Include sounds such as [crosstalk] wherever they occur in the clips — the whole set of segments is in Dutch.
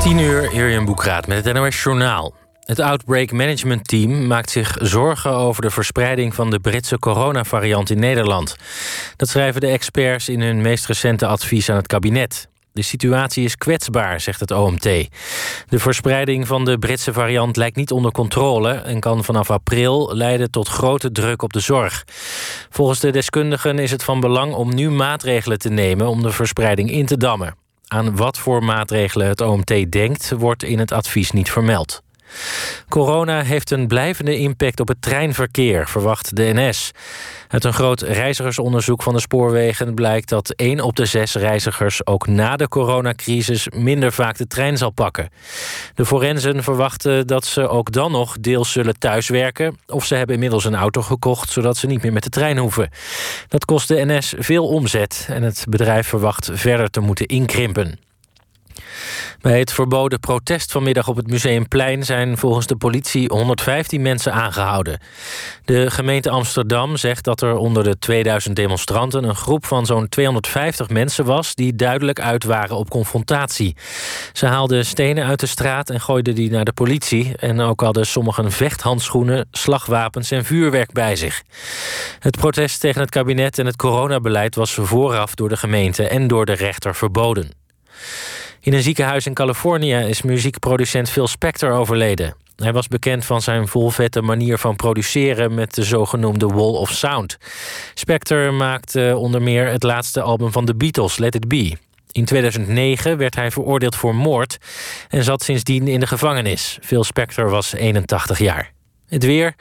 10 uur, Irjen Boekraat met het NOS Journaal. Het Outbreak Management Team maakt zich zorgen over de verspreiding van de Britse coronavariant in Nederland. Dat schrijven de experts in hun meest recente advies aan het kabinet. De situatie is kwetsbaar, zegt het OMT. De verspreiding van de Britse variant lijkt niet onder controle en kan vanaf april leiden tot grote druk op de zorg. Volgens de deskundigen is het van belang om nu maatregelen te nemen om de verspreiding in te dammen. Aan wat voor maatregelen het OMT denkt, wordt in het advies niet vermeld. Corona heeft een blijvende impact op het treinverkeer, verwacht de NS. Uit een groot reizigersonderzoek van de spoorwegen blijkt dat 1 op de 6 reizigers ook na de coronacrisis minder vaak de trein zal pakken. De forensen verwachten dat ze ook dan nog deels zullen thuiswerken of ze hebben inmiddels een auto gekocht zodat ze niet meer met de trein hoeven. Dat kost de NS veel omzet en het bedrijf verwacht verder te moeten inkrimpen. Bij het verboden protest vanmiddag op het Museumplein zijn volgens de politie 115 mensen aangehouden. De gemeente Amsterdam zegt dat er onder de 2000 demonstranten een groep van zo'n 250 mensen was die duidelijk uit waren op confrontatie. Ze haalden stenen uit de straat en gooiden die naar de politie. En ook hadden sommigen vechthandschoenen, slagwapens en vuurwerk bij zich. Het protest tegen het kabinet en het coronabeleid was vooraf door de gemeente en door de rechter verboden. In een ziekenhuis in Californië is muziekproducent Phil Spector overleden. Hij was bekend van zijn volvette manier van produceren met de zogenoemde Wall of Sound. Spector maakte onder meer het laatste album van de Beatles, Let It Be. In 2009 werd hij veroordeeld voor moord en zat sindsdien in de gevangenis. Phil Spector was 81 jaar. Het weer.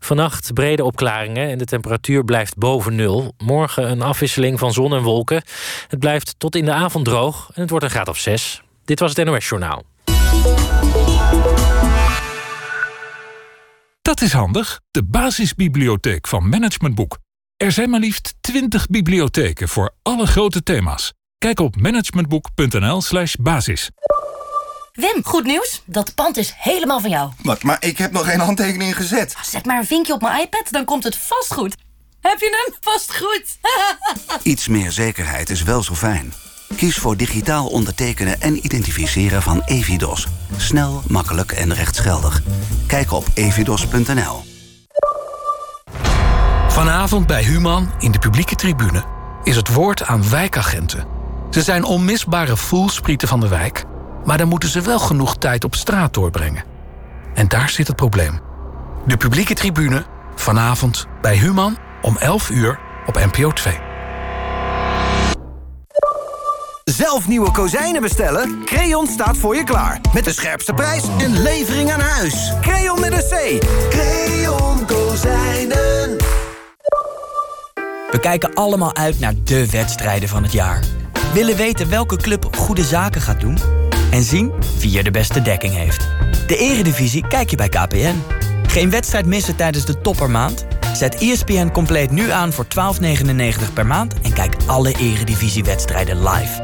Vannacht brede opklaringen en de temperatuur blijft boven nul. Morgen een afwisseling van zon en wolken. Het blijft tot in de avond droog en het wordt een graad of 6. Dit was het NOS Journaal. Dat is handig. De basisbibliotheek van Management Boek. Er zijn maar liefst 20 bibliotheken voor alle grote thema's. Kijk op managementboek.nl/slash basis. Wim, goed nieuws. Dat pand is helemaal van jou. Wat, maar ik heb nog geen handtekening gezet. Zet maar een vinkje op mijn iPad, dan komt het vast goed. Heb je hem? Vast goed. [laughs] Iets meer zekerheid is wel zo fijn. Kies voor digitaal ondertekenen en identificeren van Evidos. Snel, makkelijk en rechtsgeldig. Kijk op evidos.nl. Vanavond bij Human in de publieke tribune is het woord aan wijkagenten. Ze zijn onmisbare voelsprieten van de wijk, maar dan moeten ze wel genoeg tijd op straat doorbrengen. En daar zit het probleem. De publieke tribune, vanavond bij Human om 11 uur op NPO 2. Zelf nieuwe kozijnen bestellen? Creon staat voor je klaar. Met de scherpste prijs en levering aan huis. Creon met een C. Creon Kozijnen. We kijken allemaal uit naar de wedstrijden van het jaar. Willen weten welke club goede zaken gaat doen? En zien wie er de beste dekking heeft. De eredivisie kijk je bij KPN. Geen wedstrijd missen tijdens de toppermaand? Zet ESPN compleet nu aan voor 12,99 per maand... en kijk alle eredivisiewedstrijden live.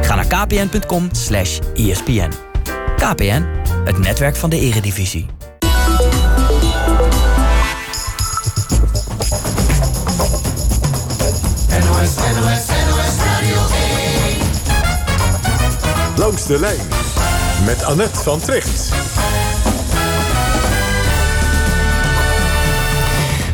Ga naar kpn.com slash espn. KPN, het netwerk van de eredivisie. Langs de lijn met Annette van Tricht.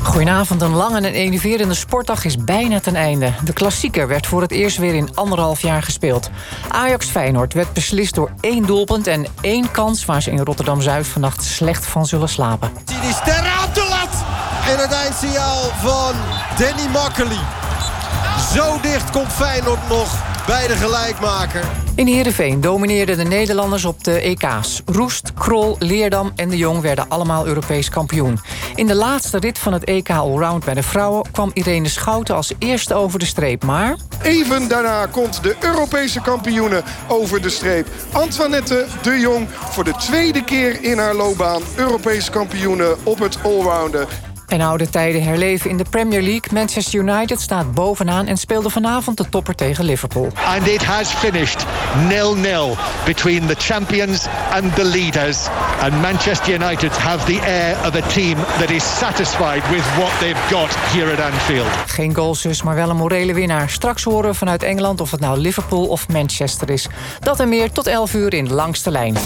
Goedenavond, een lange en enerverende sportdag is bijna ten einde. De klassieker werd voor het eerst weer in anderhalf jaar gespeeld. Ajax-Feyenoord werd beslist door één doelpunt en één kans... waar ze in Rotterdam-Zuid vannacht slecht van zullen slapen. Die is de lat. En het eindsignaal van Danny Makkely. Zo dicht komt Feyenoord nog bij de gelijkmaker. In Heerenveen domineerden de Nederlanders op de EK's. Roest, Krol, Leerdam en de Jong werden allemaal Europees kampioen. In de laatste rit van het EK Allround bij de vrouwen... kwam Irene Schouten als eerste over de streep, maar... Even daarna komt de Europese kampioene over de streep. Antoinette de Jong voor de tweede keer in haar loopbaan... Europese kampioene op het allrounden. En oude tijden herleven in de Premier League. Manchester United staat bovenaan en speelde vanavond de topper tegen Liverpool. And it has finished nil-nil between the champions and the leaders. And Manchester United have the air of a team that is satisfied with what they've got here at Anfield. Geen goals dus, maar wel een morele winnaar. Straks horen we vanuit Engeland of het nou Liverpool of Manchester is. Dat en meer tot 11 uur in Langste Lijn.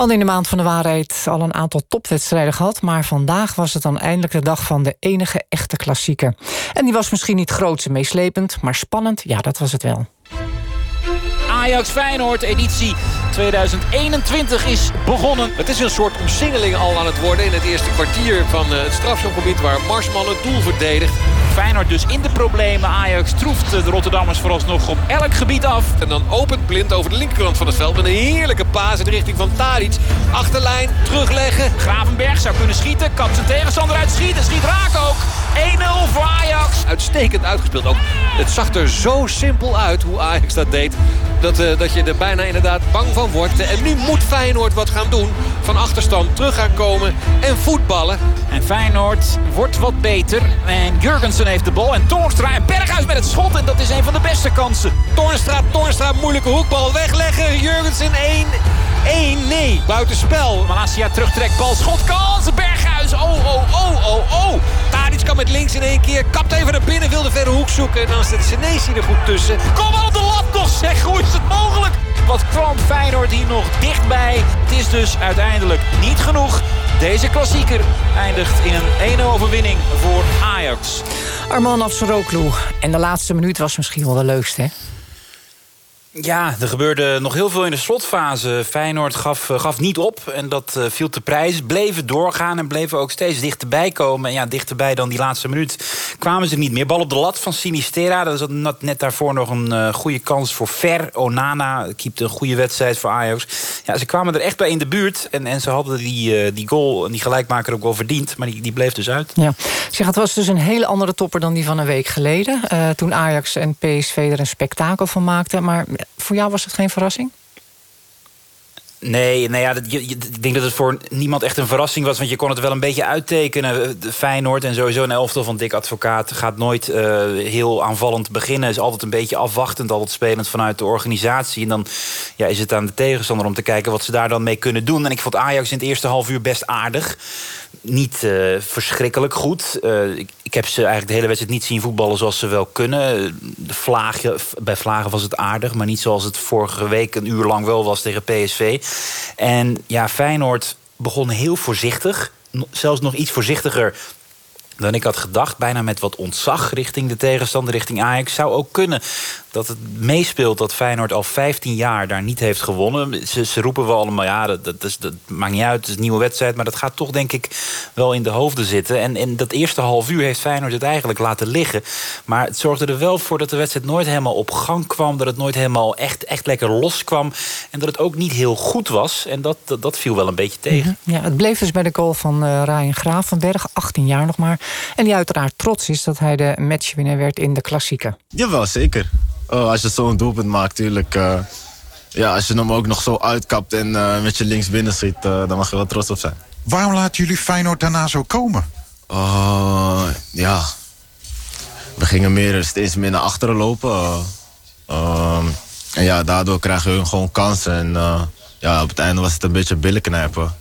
Al in de maand van de waarheid al een aantal topwedstrijden gehad... maar vandaag was het dan eindelijk de dag van de enige echte klassieker. En die was misschien niet groots en meeslepend, maar spannend, ja, dat was het wel. Ajax Feyenoord editie 2021 is begonnen. Het is een soort omsingeling al aan het worden in het eerste kwartier van eh, het strafschopgebied waar Marsman het doel verdedigt. Feyenoord dus in de problemen. Ajax troeft de Rotterdammers vooralsnog op elk gebied af. En dan opent Blind over de linkerkant van het veld met een heerlijke paas in de richting van Tadic. Achterlijn, terugleggen. Gravenberg zou kunnen schieten. Kan zijn tegenstander uitschieten. Schiet raak ook. 1-0 voor Ajax. Uitstekend uitgespeeld ook. Het zag er zo simpel uit hoe Ajax dat deed. Dat, uh, dat je er bijna inderdaad bang van wordt. En nu moet Feyenoord wat gaan doen. Van achterstand terug gaan komen en voetballen. En Feyenoord wordt wat beter. En Jurgensen heeft de bal. En Toornstra en Berghuis met het schot. En dat is een van de beste kansen. Toornstra, Toornstra, moeilijke hoekbal wegleggen. Jurgensen 1... 1, nee, buitenspel. Malasia terugtrekt, bal, schot, kans, Berghuis. Oh, oh, oh, oh, oh. Tadic kan met links in één keer. Kapt even naar binnen, wil de verre hoek zoeken. En dan zit Senesi er goed tussen. Kom al op de lat nog, zeg. Hoe is het mogelijk? Wat kwam Feyenoord hier nog dichtbij. Het is dus uiteindelijk niet genoeg. Deze klassieker eindigt in een 1-0 overwinning voor Ajax. Arman Afsaroglu. En de laatste minuut was misschien wel de leukste, hè? Ja, er gebeurde nog heel veel in de slotfase. Feyenoord gaf, gaf niet op en dat uh, viel te prijs. Bleven doorgaan en bleven ook steeds dichterbij komen. En ja, dichterbij dan die laatste minuut kwamen ze niet meer. Bal op de lat van Sinistera. Dat was net daarvoor nog een uh, goede kans voor Ver. Onana keepte een goede wedstrijd voor Ajax. Ja, ze kwamen er echt bij in de buurt. En, en ze hadden die, die goal en die gelijkmaker ook wel verdiend. Maar die, die bleef dus uit. Ja. Zeg, het was dus een hele andere topper dan die van een week geleden. toen Ajax en PSV er een spektakel van maakten. Maar voor jou was het geen verrassing? Nee, nou ja, ik denk dat het voor niemand echt een verrassing was. Want je kon het wel een beetje uittekenen. Feyenoord en sowieso een elftal van Dick Advocaat... gaat nooit uh, heel aanvallend beginnen. Is altijd een beetje afwachtend, altijd spelend vanuit de organisatie. En dan ja, is het aan de tegenstander om te kijken wat ze daar dan mee kunnen doen. En ik vond Ajax in het eerste half uur best aardig niet uh, verschrikkelijk goed. Uh, ik, ik, heb ze eigenlijk de hele wedstrijd niet zien voetballen zoals ze wel kunnen. De vlagen, bij Vlagen was het aardig, maar niet zoals het vorige week een uur lang wel was tegen PSV. En ja, Feyenoord begon heel voorzichtig. Zelfs nog iets voorzichtiger dan ik had gedacht. Bijna met wat ontzag richting de tegenstander, richting Ajax. Zou ook kunnen dat het meespeelt dat Feyenoord al 15 jaar daar niet heeft gewonnen. Ze, ze roepen wel allemaal, ja, dat, dat, is, dat maakt niet uit, het is een nieuwe wedstrijd... maar dat gaat toch denk ik wel in de hoofden zitten. En in dat eerste half uur heeft Feyenoord het eigenlijk laten liggen. Maar het zorgde er wel voor dat de wedstrijd nooit helemaal op gang kwam... dat het nooit helemaal echt, echt lekker loskwam... en dat het ook niet heel goed was. En dat, dat, dat viel wel een beetje tegen. Mhm. Ja, het bleef dus bij de goal van uh, Ryan Gravenberg, 18 jaar nog maar... en die uiteraard trots is dat hij de matchwinner werd in de klassieker. Jawel, zeker. Oh, als je zo'n doelpunt maakt, natuurlijk. Uh, ja, als je hem ook nog zo uitkapt en uh, met je links binnen schiet, uh, dan mag je wel trots op zijn. Waarom laten jullie Feyenoord daarna zo komen? ja, we gingen meer, steeds meer naar achteren lopen. en ja, daardoor krijgen we gewoon kansen. En ja, op het einde was het een beetje billen knijpen.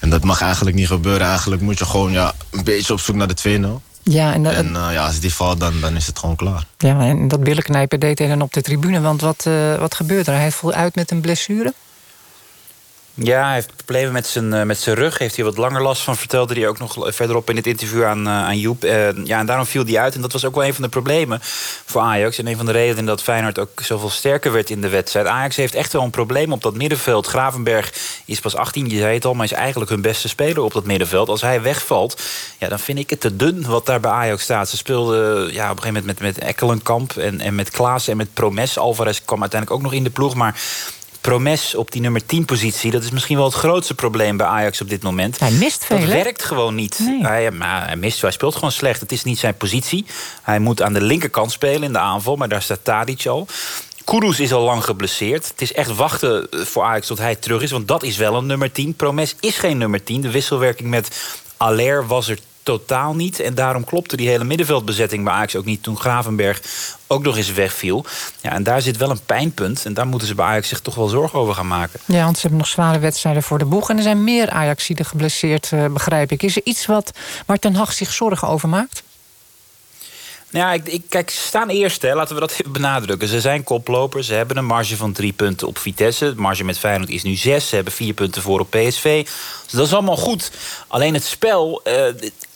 En dat mag eigenlijk niet gebeuren. Eigenlijk moet je gewoon ja, een beetje op zoek naar de 2-0. Ja, en, en uh, ja, als die valt, dan, dan is het gewoon klaar. Ja, en dat billenknijpen deed hij dan op de tribune. Want wat, uh, wat gebeurde er? Hij viel uit met een blessure? Ja, hij heeft problemen met zijn, uh, met zijn rug. Heeft hij wat langer last van, vertelde hij ook nog verderop in het interview aan, uh, aan Joep. Uh, ja, en daarom viel hij uit. En dat was ook wel een van de problemen voor Ajax. En een van de redenen dat Feyenoord ook zoveel sterker werd in de wedstrijd. Ajax heeft echt wel een probleem op dat middenveld. Gravenberg is pas 18, je zei het al, maar is eigenlijk hun beste speler op dat middenveld. Als hij wegvalt, ja, dan vind ik het te dun wat daar bij Ajax staat. Ze speelden ja, op een gegeven moment met, met Ekkelenkamp en, en met Klaas en met Promes. Alvarez kwam uiteindelijk ook nog in de ploeg, maar Promes op die nummer 10 positie. Dat is misschien wel het grootste probleem bij Ajax op dit moment. Hij mist veel. Dat werkt gewoon niet. Nee. Hij, maar hij mist, hij speelt gewoon slecht. Het is niet zijn positie. Hij moet aan de linkerkant spelen in de aanval, maar daar staat Tadic al. Kudus is al lang geblesseerd. Het is echt wachten voor Ajax tot hij terug is. Want dat is wel een nummer 10. Promes is geen nummer 10. De wisselwerking met Aller was er totaal niet. En daarom klopte die hele middenveldbezetting bij Ajax ook niet... toen Gravenberg ook nog eens wegviel. Ja, en daar zit wel een pijnpunt. En daar moeten ze bij Ajax zich toch wel zorgen over gaan maken. Ja, want ze hebben nog zware wedstrijden voor de boeg. En er zijn meer Ajaxiden geblesseerd, uh, begrijp ik. Is er iets wat waar Ten Hag zich zorgen over maakt? Nou ja, ik, ik, kijk, ze staan eerst, hè, laten we dat even benadrukken. Ze zijn koplopers, ze hebben een marge van drie punten op Vitesse. De marge met Feyenoord is nu zes, ze hebben vier punten voor op PSV. Dus dat is allemaal goed. Alleen het spel, uh,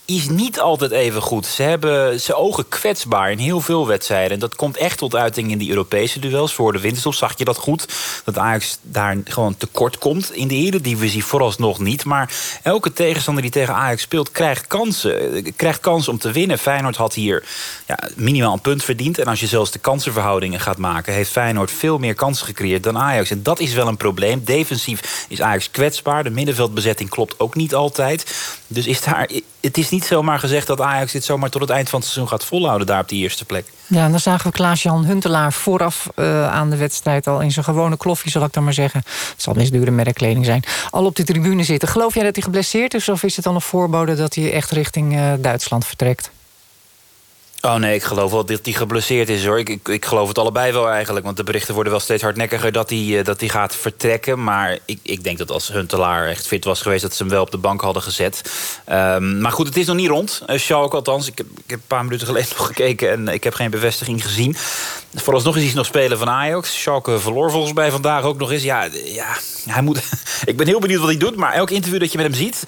is niet altijd even goed. Ze hebben ze ogen kwetsbaar in heel veel wedstrijden. En dat komt echt tot uiting in die Europese duels. Voor de winterstop zag je dat goed. Dat Ajax daar gewoon tekort komt. In de eredivisie vooralsnog niet. Maar elke tegenstander die tegen Ajax speelt... krijgt kansen. Krijgt kans om te winnen. Feyenoord had hier ja, minimaal een punt verdiend. En als je zelfs de kansenverhoudingen gaat maken... heeft Feyenoord veel meer kansen gecreëerd dan Ajax. En dat is wel een probleem. Defensief is Ajax kwetsbaar. De middenveldbezetting klopt ook niet altijd. Dus is daar... Het is niet zomaar gezegd dat Ajax dit zomaar tot het eind van het seizoen gaat volhouden daar op die eerste plek. Ja, en dan zagen we Klaas-Jan Huntelaar vooraf uh, aan de wedstrijd al in zijn gewone kloffie, zal ik dan maar zeggen. Het zal niet dure merkkleding zijn. Al op de tribune zitten. Geloof jij dat hij geblesseerd is of is het dan een voorbode dat hij echt richting uh, Duitsland vertrekt? Oh nee, ik geloof wel dat hij geblesseerd is hoor. Ik, ik, geloof het allebei wel eigenlijk. Want de berichten worden wel steeds hardnekkiger dat hij, uh, dat hij gaat vertrekken. Maar ik, ik denk dat als Huntelaar echt fit was geweest... dat ze hem wel op de bank hadden gezet. Um, maar goed, het is nog niet rond. Uh, Schalke althans. Ik heb, ik heb een paar minuten geleden [laughs] nog gekeken... en ik heb geen bevestiging gezien. Vooralsnog is hij nog spelen van Ajax. Schalke verloor volgens mij vandaag ook nog eens. Ja, ja hij moet, [laughs] ik ben heel benieuwd wat hij doet. Maar elk interview dat je met hem ziet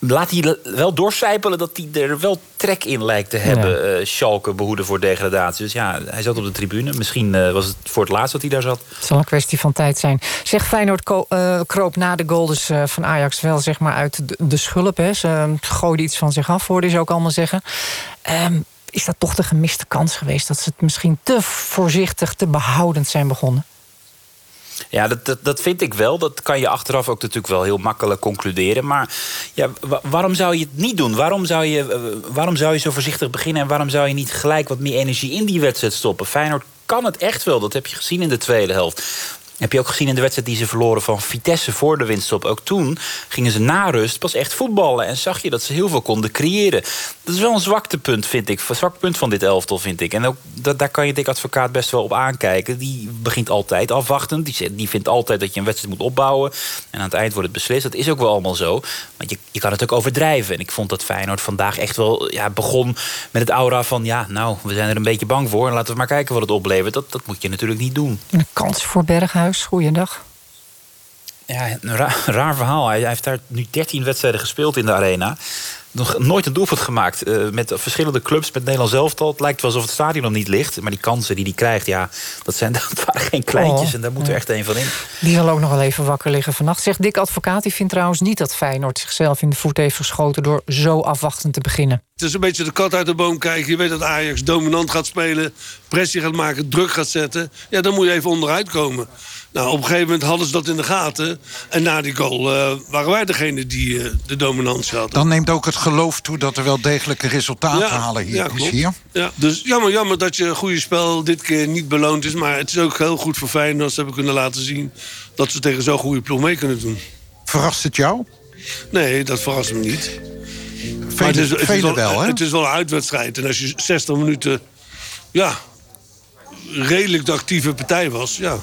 laat hij wel doorcijpelen dat hij er wel trek in lijkt te hebben. Ja. Uh, Schalke behoeden voor degradatie. Dus ja, hij zat op de tribune. Misschien uh, was het voor het laatst dat hij daar zat. Het zal een kwestie van tijd zijn. Zeg, Feyenoord uh, kroop na de goal dus van Ajax wel zeg maar uit de, de schulp. Hè. Ze gooiden iets van zich af, hoorde ze ook allemaal zeggen. Um, is dat toch de gemiste kans geweest... dat ze het misschien te voorzichtig, te behoudend zijn begonnen? Ja, dat, dat, vind ik wel. Dat kan je achteraf ook natuurlijk wel heel makkelijk concluderen. Maar ja, waarom zou je het niet doen? Waarom zou, je, waarom zou je zo voorzichtig beginnen... en waarom zou je niet gelijk wat meer energie in die wedstrijd stoppen? Feyenoord kan het echt wel. Dat heb je gezien in de tweede helft. Heb je ook gezien in de wedstrijd die ze verloren van Vitesse voor de winststop. Ook toen gingen ze na rust pas echt voetballen. En zag je dat ze heel veel konden creëren. Dat is wel een zwaktepunt, vind ik. Een zwak punt van dit elftal, vind ik. En ook, daar kan je dik advocaat best wel op aankijken. Die begint altijd afwachtend. Die, die vindt altijd dat je een wedstrijd moet opbouwen. En aan het eind wordt het beslist. Dat is ook wel allemaal zo. Maar je, je kan het ook overdrijven. En ik vond dat Feyenoord vandaag echt wel ja, begon met het aura van... ja, nou, we zijn er een beetje bang voor. En laten we maar kijken wat het oplevert. Dat, dat moet je natuurlijk niet doen. Een kans voor Berghuis. Goeiedag. Ja, een raar, [laughs] raar verhaal. Hij, hij heeft daar nu 13 wedstrijden gespeeld in de arena nog nooit een doelpunt gemaakt. Uh, met verschillende clubs, met Nederland elftal. Het lijkt wel alsof het stadion nog niet ligt. Maar die kansen die hij krijgt, ja, dat, zijn, [laughs] dat waren geen kleintjes. Oh, en daar moet er echt een van in. Die zal ook nog wel even wakker liggen vannacht. Zegt Dick Advocaat, die vindt trouwens niet dat Feyenoord zichzelf in de voet heeft geschoten... door zo afwachtend te beginnen. Het is een beetje de kat uit de boom kijken. Je weet dat Ajax dominant gaat spelen, pressie gaat maken, druk gaat zetten. Ja, dan moet je even onderuit komen. Nou, op een gegeven moment hadden ze dat in de gaten. En na die goal uh, waren wij degene die uh, de dominantie hadden. Dan neemt ook het geloof toe dat er wel degelijke resultaten ja, halen hier. Ja, is hier. Ja, dus jammer, jammer dat je goede spel dit keer niet beloond is. Maar het is ook heel goed voor Feyenoord. Ze hebben kunnen laten zien dat ze tegen zo'n goede ploeg mee kunnen doen. Verrast het jou? Nee, dat verrast me niet. Vele, maar het is, het is wel, wel, hè? Het is wel een uitwedstrijd. En als je 60 minuten... Ja, redelijk de actieve partij was. Ja,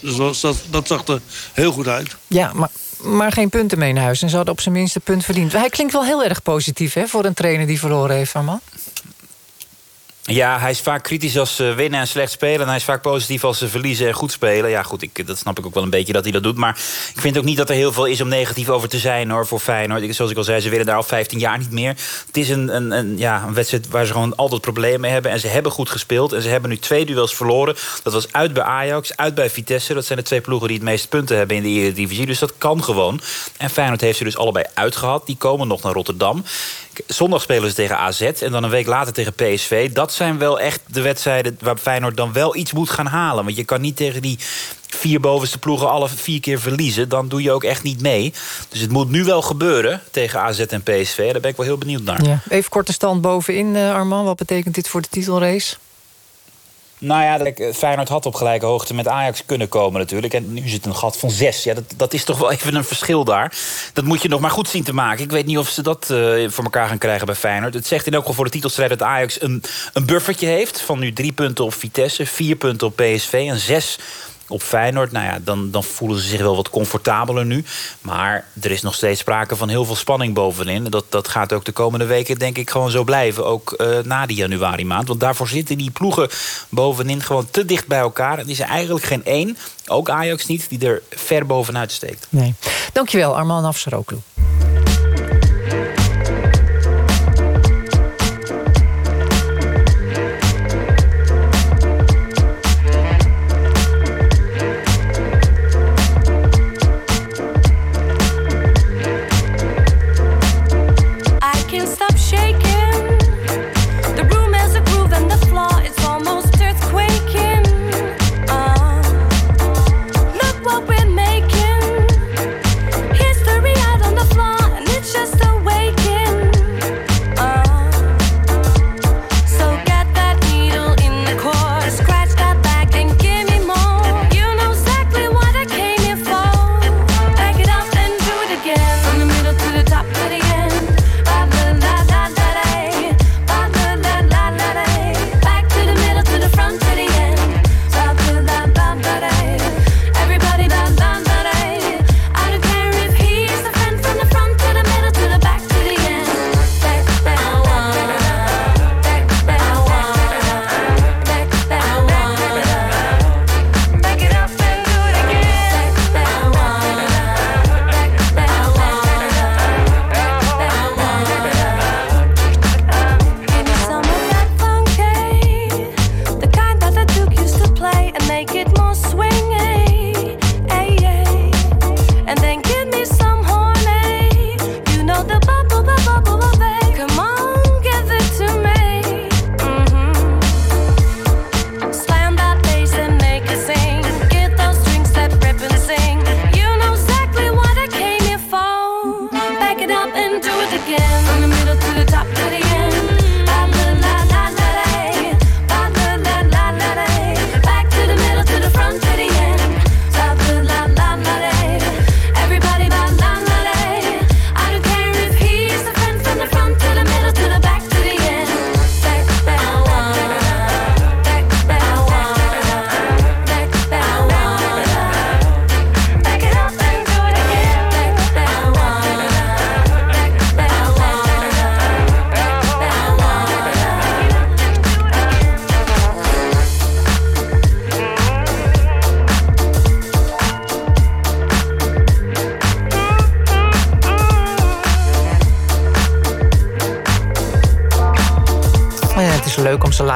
dus dat, dat zag er heel goed uit. Ja, maar, maar geen punten mee naar huis. En ze hadden op zijn minst een punt verdiend. Hij klinkt wel heel erg positief hè, voor een trainer die verloren heeft man. Ja, hij is vaak kritisch als ze winnen en slecht spelen. En hij is vaak positief als ze verliezen en goed spelen. Ja, goed, ik, dat snap ik ook wel een beetje dat hij dat doet. Maar ik vind ook niet dat er heel veel is om negatief over te zijn hoor, voor Feyenoord. Zoals ik al zei, ze willen daar al 15 jaar niet meer. Het is een, een, een, ja, een wedstrijd waar ze gewoon altijd problemen mee hebben. En ze hebben goed gespeeld. En ze hebben nu twee duels verloren. Dat was uit bij Ajax, uit bij Vitesse. Dat zijn de twee ploegen die het meeste punten hebben in de Eredivisie. Dus dat kan gewoon. En Feyenoord heeft ze dus allebei uitgehad. Die komen nog naar Rotterdam. Zondag spelen ze tegen AZ en dan een week later tegen PSV. Dat zijn wel echt de wedstrijden waar Feyenoord dan wel iets moet gaan halen. Want je kan niet tegen die vier bovenste ploegen alle vier keer verliezen. Dan doe je ook echt niet mee. Dus het moet nu wel gebeuren tegen AZ en PSV. Daar ben ik wel heel benieuwd naar. Ja. Even korte stand bovenin, uh, Arman. Wat betekent dit voor de titelrace? Nou ja, kijk, eh, Feyenoord had op gelijke hoogte met Ajax kunnen komen natuurlijk. En nu zit een gat van zes. Ja, dat, dat is toch wel [laughs] even een verschil daar. Dat moet je nog maar goed zien te maken. Ik weet niet of ze dat uh, voor elkaar gaan krijgen bij Feyenoord. Het zegt in elk geval voor de titelstrijd dat Ajax een, een buffertje heeft... van nu drie punten op Vitesse, vier punten op PSV en zes op Feyenoord, nou ja, dan, dan voelen ze zich wel wat comfortabeler nu. Maar er is nog steeds sprake van heel veel spanning bovenin. Dat, dat gaat ook de komende weken denk ik gewoon zo blijven. Ook uh, na die januari maand. Want daarvoor zitten die ploegen bovenin gewoon te dicht bij elkaar. En is eigenlijk geen één, ook Ajax niet, die er ver bovenuit steekt. Nee. Dankjewel, Arman Afsaroglu.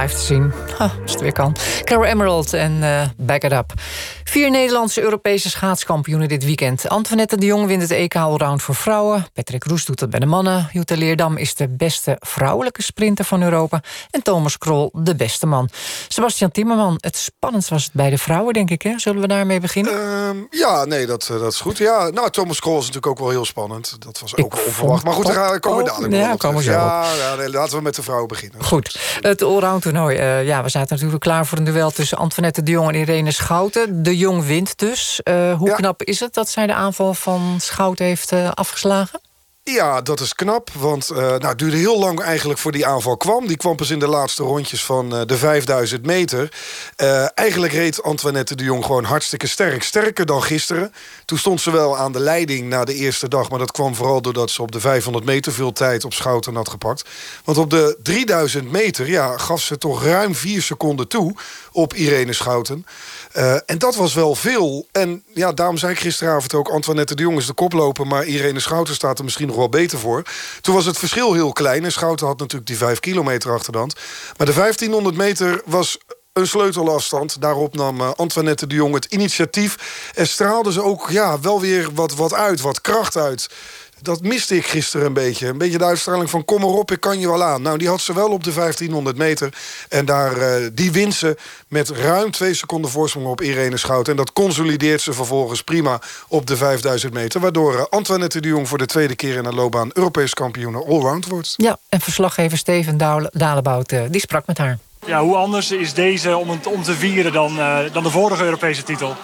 Live te zien. Ha, als het weer kan. Carol Emerald en uh, Back It Up. Vier Nederlandse Europese schaatskampioenen dit weekend. Antoinette de Jong wint het EK Allround voor vrouwen. Patrick Roes doet dat bij de mannen. Jutta Leerdam is de beste vrouwelijke sprinter van Europa. En Thomas Krol de beste man. Sebastian Timmerman, het spannendst was het bij de vrouwen, denk ik. Hè? Zullen we daarmee beginnen? Uh, ja, nee, dat, eh, dat is goed. Ja, nou, Thomas Krol is natuurlijk ook wel heel spannend. Dat was ook wel onverwacht. Maar goed, daar komen we dadelijk ja, komen we zo ja, ja nee, laten we met de vrouwen beginnen. Goed, het allround toernooi. Uh, ja, we zaten natuurlijk klaar voor een duel tussen Antoinette de Jong en Irene Schouten. De Jong wint dus. Uh, hoe knap is het dat zij de aanval van Schouten heeft uh, afgeslagen? Ja, dat is knap. Want uh, nou, het duurde heel lang eigenlijk voor die aanval kwam. Die kwam pas in de laatste rondjes van uh, de 5000 meter. Uh, eigenlijk reed Antoinette de Jong gewoon hartstikke sterk. Sterker dan gisteren. Toen stond ze wel aan de leiding na de eerste dag. Maar dat kwam vooral doordat ze op de 500 meter veel tijd op Schouten had gepakt. Want op de 3000 meter ja, gaf ze toch ruim vier seconden toe op Irene Schouten. Uh, en dat was wel veel. En ja, daarom zei ik gisteravond ook... Antoinette de Jong is de koploper... maar Irene Schouten staat er misschien nog wel beter voor. Toen was het verschil heel klein. En Schouten had natuurlijk die vijf kilometer achterstand. Maar de 1500 meter was een sleutelafstand. Daarop nam uh, Antoinette de Jong het initiatief. En straalde ze ook ja, wel weer wat, wat uit, wat kracht uit dat miste ik gisteren een beetje. Een beetje de uitstraling van kom erop, ik kan je wel aan. Nou, die had ze wel op de 1500 meter. En daar, uh, die wint ze met ruim twee seconden voorsprong op Irene Schout. En dat consolideert ze vervolgens prima op de 5000 meter. Waardoor uh, Antoinette de Jong voor de tweede keer in haar loopbaan... Europees kampioen allround wordt. Ja, en verslaggever Steven Dalebout, uh, die sprak met haar. Ja, hoe anders is deze om, het, om te vieren dan, uh, dan de vorige Europese titel?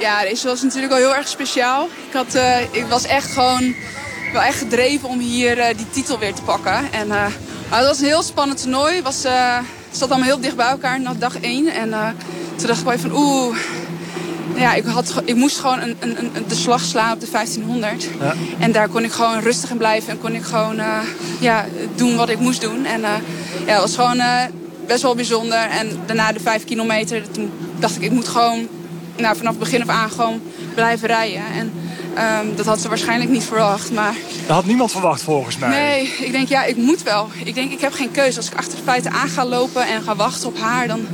Ja, deze was natuurlijk al heel erg speciaal. Ik, had, uh, ik was echt gewoon wel echt gedreven om hier uh, die titel weer te pakken. En, maar het was een heel spannend toernooi. Het, was, het zat allemaal heel dicht bij elkaar na dag één. En toen dacht ik wel van oeh, ja, ik, had, ik moest gewoon een, een, een, de slag slaan op de 1500. Ja. En daar kon ik gewoon rustig in blijven. En kon ik gewoon ja, doen wat ik moest doen. En ja, het was gewoon best wel bijzonder. En daarna de 5 kilometer, toen dacht ik, ik moet gewoon nou, vanaf begin af aan gewoon blijven rijden. En um, dat had ze waarschijnlijk niet verwacht. Maar... Dat had niemand verwacht volgens mij. Nee, ik denk ja, ik moet wel. Ik denk, ik heb geen keuze. Als ik achter de feiten aan ga lopen en ga wachten op haar, dan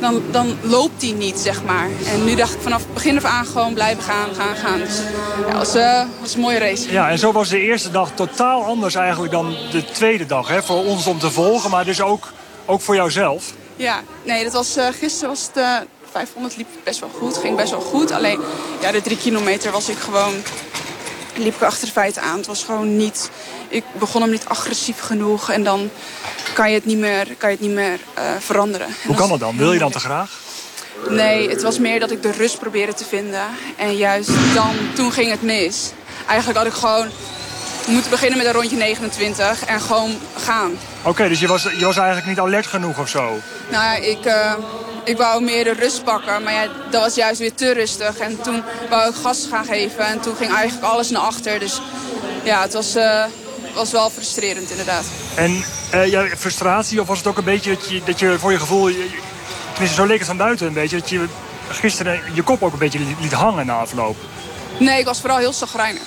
dan, dan loopt die niet, zeg maar. En nu dacht ik vanaf begin af aan gewoon blijven gaan, gaan, gaan. Dus ja, was, uh, was een mooie race. Ja, en zo was de eerste dag totaal anders eigenlijk dan de tweede dag. Hè? Voor ons om te volgen, maar dus ook, ook voor jouzelf. Ja, nee, dat was, uh, gisteren was het... Uh, 500 liep best wel goed, ging best wel goed. Alleen ja, de drie kilometer was ik gewoon liep ik achter de feiten aan. Het was gewoon niet... Ik begon hem niet agressief genoeg. En dan kan je het niet meer, kan je het niet meer uh, veranderen. Hoe kan dat dan? Wil je dan te graag? Nee, het was meer dat ik de rust probeerde te vinden. En juist dan, toen ging het mis. Eigenlijk had ik gewoon moeten beginnen met een rondje 29 en gewoon gaan. Oké, dus je was, je was eigenlijk niet alert genoeg of zo? Nou ja, ik, uh, ik wou meer de rust pakken, maar ja, dat was juist weer te rustig. En toen wou ik gas gaan geven en toen ging eigenlijk alles naar achter. Dus ja, het was, uh, was wel frustrerend inderdaad. En uh, ja, frustratie of was het ook een beetje dat je, dat je voor je gevoel... Je, tenminste, zo leek het van buiten een beetje, dat je gisteren je kop ook een beetje liet hangen na afloop? Nee, ik was vooral heel zagrijnig.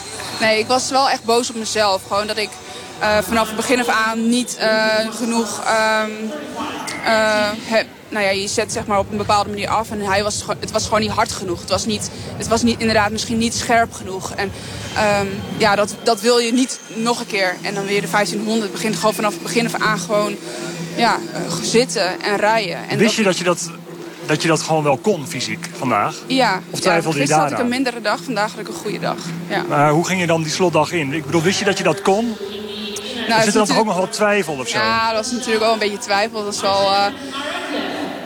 [laughs] nee, ik was wel echt boos op mezelf. Gewoon dat ik uh, vanaf het begin af aan niet uh, genoeg... Um, uh, heb, nou ja, je zet zeg maar op een bepaalde manier af en hij was, het was gewoon niet hard genoeg. Het was, niet, het was niet, inderdaad misschien niet scherp genoeg. En um, ja, dat, dat wil je niet nog een keer. En dan weer de 1500 begint gewoon vanaf het begin af aan gewoon ja, zitten en rijden. En Wist dat, je dat je dat dat je dat gewoon wel kon fysiek vandaag? Ja. Of twijfelde ja, je had ik een mindere dag, vandaag had ik een goede dag. Ja. Maar hoe ging je dan die slotdag in? Ik bedoel, wist je dat je dat kon? Nou, er zit er dan toch ook nog wel twijfel of zo? Ja, dat was natuurlijk wel een beetje twijfel. Dat was wel... Uh,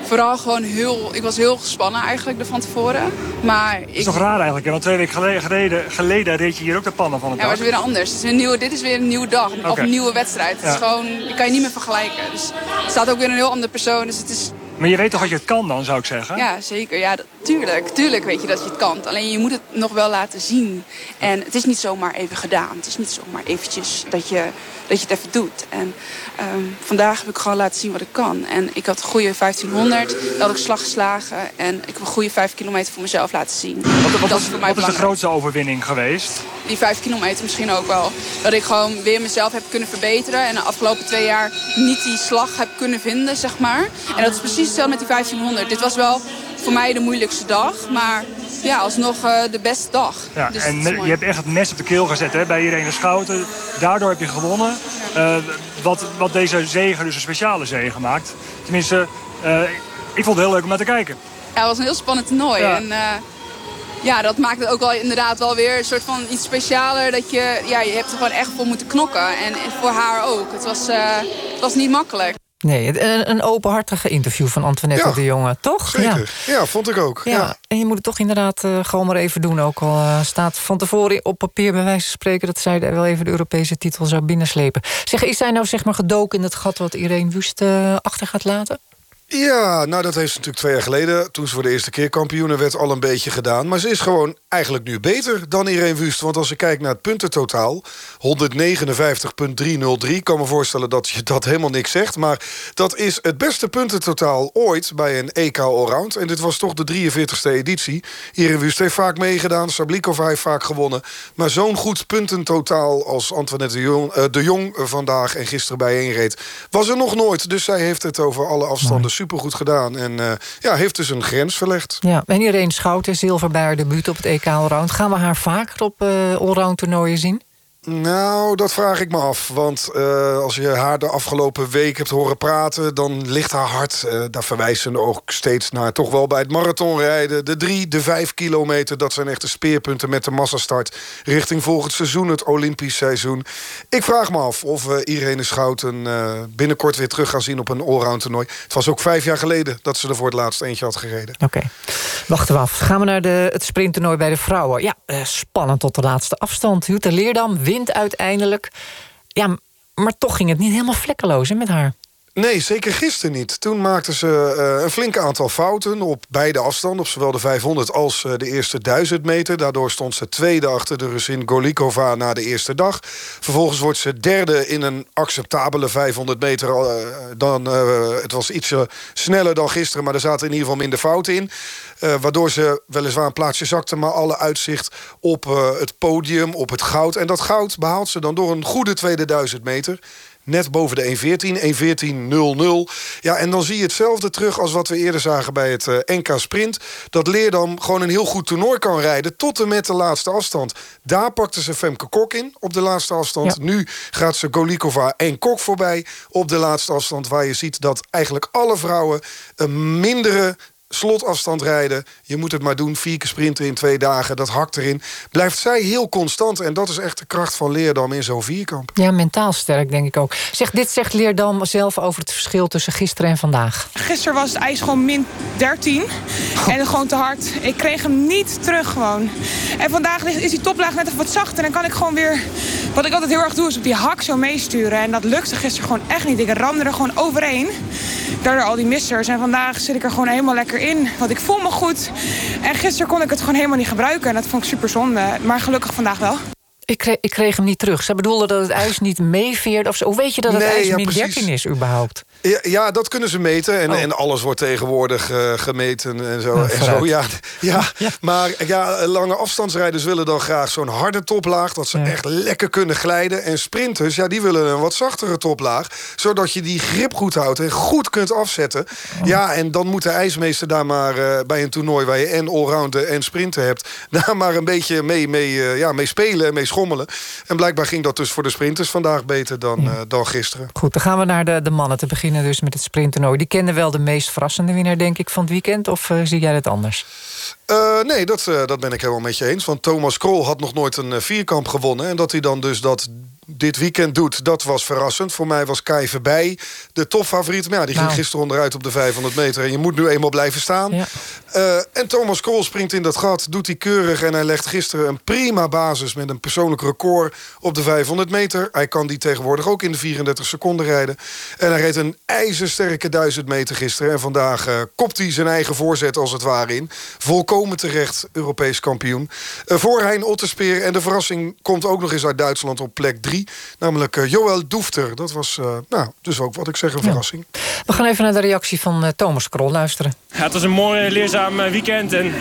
vooral gewoon heel... Ik was heel gespannen eigenlijk er van tevoren. Maar dat is toch raar eigenlijk, hè? Want twee weken geleden, geleden, geleden reed je hier ook de pannen van het Ja, maar het is weer anders. Het is een nieuwe, dit is weer een nieuwe dag. Okay. Of een nieuwe wedstrijd. Het ja. is gewoon... Je kan je niet meer vergelijken. Dus er staat ook weer een heel andere persoon. Dus het is... Maar je weet toch dat je kan dan, zou ik zeggen? Ja, zeker. Ja, tuurlijk. Tuurlijk weet je dat je het kan. Alleen je moet het nog wel laten zien. En het is niet zomaar even gedaan. Het is niet zomaar eventjes dat je, dat je het even doet. En um, vandaag heb ik gewoon laten zien wat ik kan. En ik had een goede 1500. Dat had ik slag geslagen. En ik heb een goede 5 kilometer voor mezelf laten zien. Wat, wat, dat is, voor mij wat is de grootste overwinning geweest? Die 5 kilometer misschien ook wel. Dat ik gewoon weer mezelf heb kunnen verbeteren. En de afgelopen twee jaar niet die slag heb kunnen vinden, zeg maar. En dat is precies hetzelfde met die 1500. Dit was wel voor mij de moeilijkste dag. Maar ja, alsnog uh, de beste dag. Ja, dus en je hebt echt het mes op de keel gezet hè, bij Irene Schouten. Daardoor heb je gewonnen. Ja. Uh, wat, wat deze zegen dus een speciale zegen maakt. Tenminste, uh, ik vond het heel leuk om naar te kijken. Ja, het was een heel spannend toernooi. Ja. En, ja, dat maakt het ook wel inderdaad wel weer een soort van iets specialer. Dat je, ja, je hebt er gewoon echt voor moeten knokken. En, en voor haar ook. Het was, het was niet makkelijk. Nee, een, een openhartige interview van Antoinette ja, de Jonge, toch? Zeker, ja, ja vond ik ook. Ja. ja. En je moet het toch inderdaad uh, gewoon maar even doen. Ook al uh, staat van tevoren op papier bij wijze van spreken... dat zij wel even de Europese titel zou binnenslepen. Zeg, is zij nou zeg maar gedoken in het gat wat Irene Wust uh, achter gaat laten? Ja, nou dat heeft ze natuurlijk twee jaar geleden... toen ze voor de eerste keer kampioene werd al een beetje gedaan. Maar ze is gewoon eigenlijk nu beter dan Irene Wust. Want als ik kijk naar het puntentotaal... 159,303. Ik kan me voorstellen dat je dat helemaal niks zegt. Maar dat is het beste puntentotaal ooit bij een EK Allround. En dit was toch de 43ste editie. Irene Wust heeft vaak meegedaan. Sablikova heeft vaak gewonnen. Maar zo'n goed puntentotaal als Antoinette de Jong, uh, de Jong vandaag... en gisteren bijeenreed, was er nog nooit. Dus zij heeft het over alle afstanden supergoed gedaan. En uh, ja, heeft dus een grens verlegd. Ja, en Irene Schouten, zilver bij haar debuut op het EK Allround. Gaan we haar vaker op uh, allround toernooien zien? Nou, dat vraag ik me af. Want uh, als je haar de afgelopen week hebt horen praten... dan ligt haar hart, uh, daar verwijzen ook steeds naar... toch wel bij het marathonrijden. De drie, de vijf kilometer, dat zijn echt de speerpunten... met de massastart richting volgend seizoen, het Olympisch seizoen. Ik vraag me af of uh, Irene Schouten binnenkort weer terug gaan zien... op een allround toernooi. Het was ook vijf jaar geleden dat ze er voor het laatst eentje had gereden. Oké, okay. wachten we af. Gaan we naar de, het sprinttoernooi bij de vrouwen. Ja, spannend tot de laatste afstand. Jutta Leerdam wint uiteindelijk. Ja, maar toch ging het niet helemaal vlekkeloos hè, met haar. Nee, zeker gisteren niet. Toen maakten ze uh, een flink aantal fouten op beide afstanden... op zowel de 500 als uh, de eerste 1000 meter. Daardoor stond ze tweede achter de Russin Golikova na de eerste dag. Vervolgens wordt ze derde in een acceptabele 500 meter. Uh, dan, het was iets sneller dan gisteren, maar er zaten in ieder geval minder fouten in. waardoor ze weliswaar een plaatsje zakte... maar alle uitzicht op het podium, op het goud. En dat goud behaalt ze dan door een goede tweede 1000 meter net boven de 1.14, 1.14.00. Ja, en dan zie je hetzelfde terug als wat we eerder zagen bij het uh, NK Sprint. Dat Leerdam gewoon een heel goed toernooi kan rijden... tot en met de laatste afstand. Daar pakte ze Femke Kok in op de laatste afstand. Ja. Nu gaat ze Golikova en Kok voorbij op de laatste afstand... waar je ziet dat eigenlijk alle vrouwen een mindere slotafstand rijden. Je moet het maar doen, vier keer sprinten in twee dagen. Dat hakt erin. Blijft zij heel constant. En dat is echt de kracht van Leerdam in zo'n vierkamp. Ja, mentaal sterk, denk ik ook. Zeg, dit zegt Leerdam zelf over het verschil tussen gisteren en vandaag. Gisteren was het ijs gewoon min 13. En gewoon te hard. Ik kreeg hem niet terug gewoon. En vandaag is die toplaag net even wat zachter. En dan kan ik gewoon weer... Wat ik altijd heel erg doe, is op die hak zo meesturen. En dat lukte gisteren gewoon echt niet. Ik ramde er gewoon overheen. Daardoor al die missers. En vandaag zit ik er gewoon helemaal lekker in. Want ik voel me goed. En gisteren kon ik het gewoon helemaal niet gebruiken. En dat vond ik super zonde. Maar gelukkig vandaag wel. Ik kreeg, ik kreeg hem niet terug. Ze bedoelde dat het ijs niet meeveert. Of zo. Hoe weet je dat het Nee, ijs ja, min precies. 13 is überhaupt? Ja, ja, dat kunnen ze meten. En, Oh. en alles wordt tegenwoordig eh, gemeten en zo. Ja, en zo ja, ja. Maar ja, lange afstandsrijders willen dan graag zo'n harde toplaag... dat ze echt lekker kunnen glijden. En sprinters, ja, die willen een wat zachtere toplaag... zodat je die grip goed houdt en goed kunt afzetten. Ja, en dan moet de ijsmeester daar maar eh, bij een toernooi... waar je en allrounden en sprinten hebt... [laughs] daar maar een beetje mee, mee, eh, ja, mee spelen en mee schommelen. En blijkbaar ging dat dus voor de sprinters vandaag beter dan, dan gisteren. Goed, dan gaan we naar de, de mannen te beginnen dus met het sprinttoernooi. Die kennen wel de meest verrassende winnaar, denk ik, van het weekend. Of eh, zie jij het anders? Eh, nee, dat, eh, dat ben ik helemaal met je eens. Want Thomas Krol had nog nooit een eh, vierkamp gewonnen. En dat hij dan dus dat dit weekend doet, dat was verrassend. Voor mij was Kai Verbij de topfavoriet. Maar ja, die ging Nou. gisteren onderuit op de 500 meter. En je moet nu eenmaal blijven staan. En Thomas Krol springt in dat gat, doet hij keurig. En hij legt gisteren een prima basis met een persoonlijk record op de 500 meter. Hij kan die tegenwoordig ook in de 34 seconden rijden. En hij reed een ijzersterke 1000 meter gisteren. En vandaag eh, kopt hij zijn eigen voorzet als het ware in. Volkomen terecht Europees kampioen. Eh, voor Hein Otterspeer. En de verrassing komt ook nog eens uit Duitsland op plek 3. Namelijk eh, Joël Doefter. Dat was eh, nou, dus ook wat ik zeg een verrassing. We gaan even naar de reactie van Thomas Krol luisteren. Ja, het was een mooi leerzaam weekend en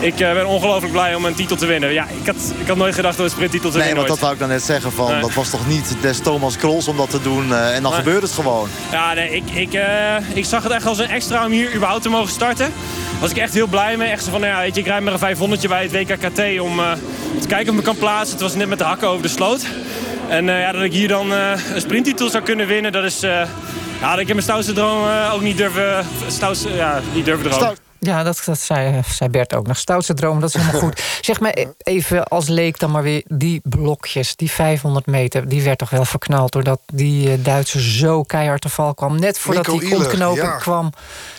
ik ben ongelooflijk blij om een titel te winnen. Ja, ik had, ik had nooit gedacht dat we een sprinttitel te Nee, winnen want dat wou ik dan net zeggen. Van, Nee. Dat was toch niet des Thomas Krols om dat te doen. eh, en dan Nee. gebeurt het gewoon. Ja, nee, ik, ik, eh, ik zag het echt als een extra om hier überhaupt te mogen starten. Was ik echt heel blij mee. Echt zo van, nou ja, weet je, ik rijd maar een 500 bij het WKKT om eh, te kijken of ik me kan plaatsen. Het was net met de hakken over de sloot. En eh, ja, dat ik hier dan eh, een sprinttitel zou kunnen winnen, dat is... ja, dat ik in mijn stoutste droom ook niet durven, stoutste, ja, niet durven dromen. Ja, dat, dat zei, zei Bert ook nog. Stoutste droom, dat is helemaal goed. [laughs] Zeg maar even als leek dan maar weer... die blokjes, die 500 meter... die werd toch wel verknald... doordat die eh, Duitser zo keihard te val kwam. Net voordat Nico die ontknoping ja. kwam.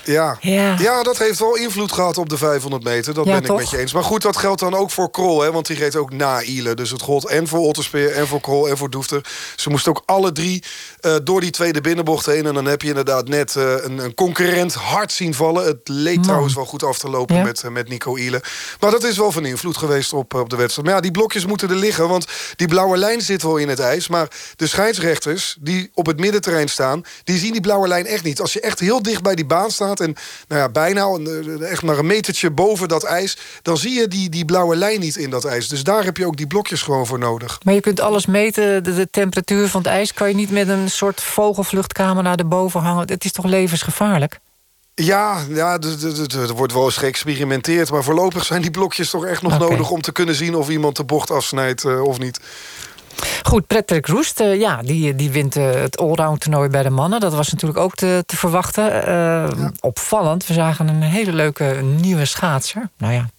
Ja. Ja. Ja. dat heeft wel invloed gehad op de 500 meter. Dat Ja, ben ik toch? met je eens. Maar goed, dat geldt dan ook voor Krol. Hè, want die reed ook na Ile. Dus het gold en voor Otterspeer en voor Krol en voor Doefter. Ze moesten ook alle drie eh, door die tweede binnenbocht heen. En dan heb je inderdaad net eh, een, een concurrent hard zien vallen. Het leek Man. trouwens wel goed af te lopen Ja. met, eh, met Nico Ile. Maar dat is wel van invloed geweest op, eh, op de wedstrijd. Maar ja, die blokjes moeten er liggen. Want die blauwe lijn zit wel in het ijs. Maar de scheidsrechters die op het middenterrein staan... die zien die blauwe lijn echt niet. Als je echt heel dicht bij die baan staat... en nou ja, bijna eh, echt maar een metertje boven dat ijs... dan zie je die, die blauwe lijn niet in dat ijs. Dus daar heb je ook die blokjes gewoon voor nodig. Maar je kunt alles meten, de, de temperatuur van het ijs... kan je niet met een soort vogelvluchtcamera erboven hangen. Het is toch levensgevaarlijk? Ja, ja er wordt wel eens geëxperimenteerd... maar voorlopig zijn die blokjes toch echt nog nodig... om te kunnen zien of iemand de bocht afsnijdt eh, of niet. Goed, Patrick Roest, uh, ja, die, die wint uh, het allround toernooi bij de mannen. Dat was natuurlijk ook te, te verwachten. Uh, opvallend, we zagen een hele leuke nieuwe schaatser. Nou ja,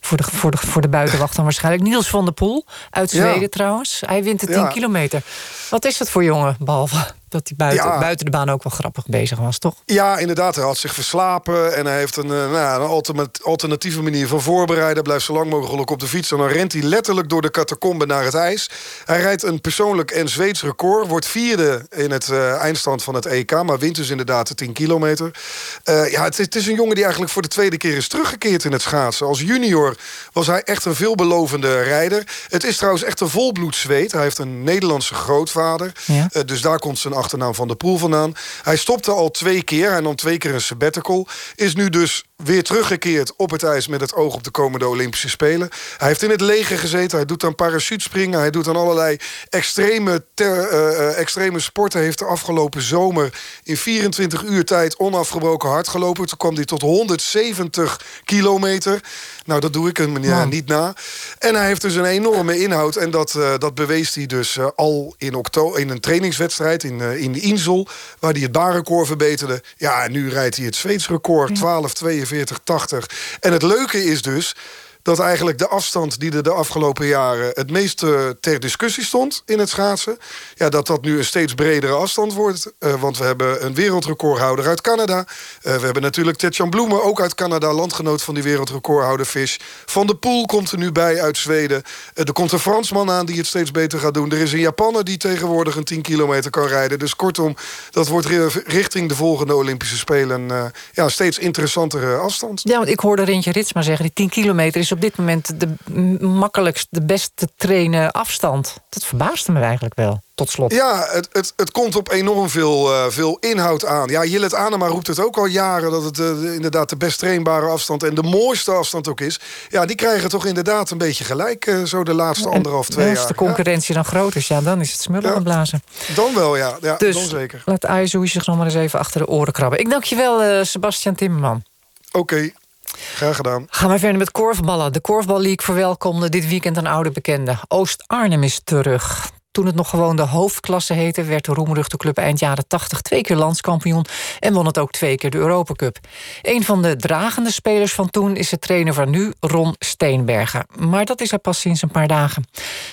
voor de, voor de, voor de buitenwacht dan [laughs] waarschijnlijk. Niels van der Poel, uit Zweden ja. trouwens. Hij wint de 10 ja. kilometer. Wat is dat voor jongen, behalve dat hij buiten, ja. buiten de baan ook wel grappig bezig was, toch? Ja, inderdaad. Hij had zich verslapen en hij heeft een, nou, een alternatieve manier van voorbereiden. Blijft zo lang mogelijk op de fiets en dan rent hij letterlijk door de catacombe naar het ijs. Hij rijdt een persoonlijk en Zweeds record, wordt vierde in het uh, eindstand van het EK, maar wint dus inderdaad de 10 kilometer. Uh, ja, het is, het is, een jongen die eigenlijk voor de tweede keer is teruggekeerd in het schaatsen. Als junior was hij echt een veelbelovende rijder. Het is trouwens echt een volbloed Zweed. Hij heeft een Nederlandse grootvader, ja. dus daar komt zijn achternaam van de Poel vandaan. Hij stopte al twee keer, hij nam twee keer een sabbatical. Is nu dus weer teruggekeerd op het ijs met het oog op de komende Olympische Spelen. Hij heeft in het leger gezeten, hij doet aan parachutespringen... hij doet aan allerlei extreme, ter, uh, extreme sporten. Hij heeft de afgelopen zomer in 24 uur tijd onafgebroken hard gelopen. Toen kwam hij tot 170 kilometer. Nou, dat doe ik hem ja, niet na. En hij heeft dus een enorme inhoud. En dat, uh, dat bewees hij dus uh, al in, oktober, in een trainingswedstrijd in, uh, in de Insel... waar hij het baanrecord verbeterde. Ja, en nu rijdt hij het Zweeds record, 12, 42, 80. En het leuke is dus dat eigenlijk de afstand die er de afgelopen jaren... het meest ter discussie stond in het schaatsen... Ja, dat dat nu een steeds bredere afstand wordt. Uh, want we hebben een wereldrecordhouder uit Canada. Uh, we hebben natuurlijk Tetjan Bloemen, ook uit Canada... landgenoot van die wereldrecordhouder Fish. Van de Poel komt er nu bij uit Zweden. er komt een Fransman aan die het steeds beter gaat doen. Er is een Japanner die tegenwoordig een 10 kilometer kan rijden. Dus kortom, dat wordt richting de volgende Olympische Spelen... ja, steeds interessantere afstand. Ja, want ik hoorde Rintje Ritsma zeggen... die 10 kilometer is op dit moment de makkelijkst, de best te trainen afstand. Dat verbaasde me eigenlijk wel, tot slot. Ja, het, het, het komt op enorm veel, uh, veel inhoud aan. Ja, Jillet Anema roept het ook al jaren... dat het uh, inderdaad de best trainbare afstand en de mooiste afstand ook is. Ja, die krijgen toch inderdaad een beetje gelijk... Uh, zo de laatste en, anderhalf, twee jaar. Als de concurrentie ja. dan groot is, ja, dan is het smullen ja, blazen. Dan wel, ja. ja dus dan zeker. laat Aizu zich nog maar eens even achter de oren krabben. Ik dank je wel, Sebastian Timmerman. Oké. Okay. Graag gedaan. Gaan we verder met korfballen. De Korfbal League verwelkomde dit weekend een oude bekende. Oost-Arnhem is terug. Toen het nog gewoon de hoofdklasse heette... werd de roemruchte club eind jaren 80 twee keer landskampioen... en won het ook twee keer de Europa Cup. Een van de dragende spelers van toen is de trainer van nu, Ron Steenbergen. Maar dat is er pas sinds een paar dagen.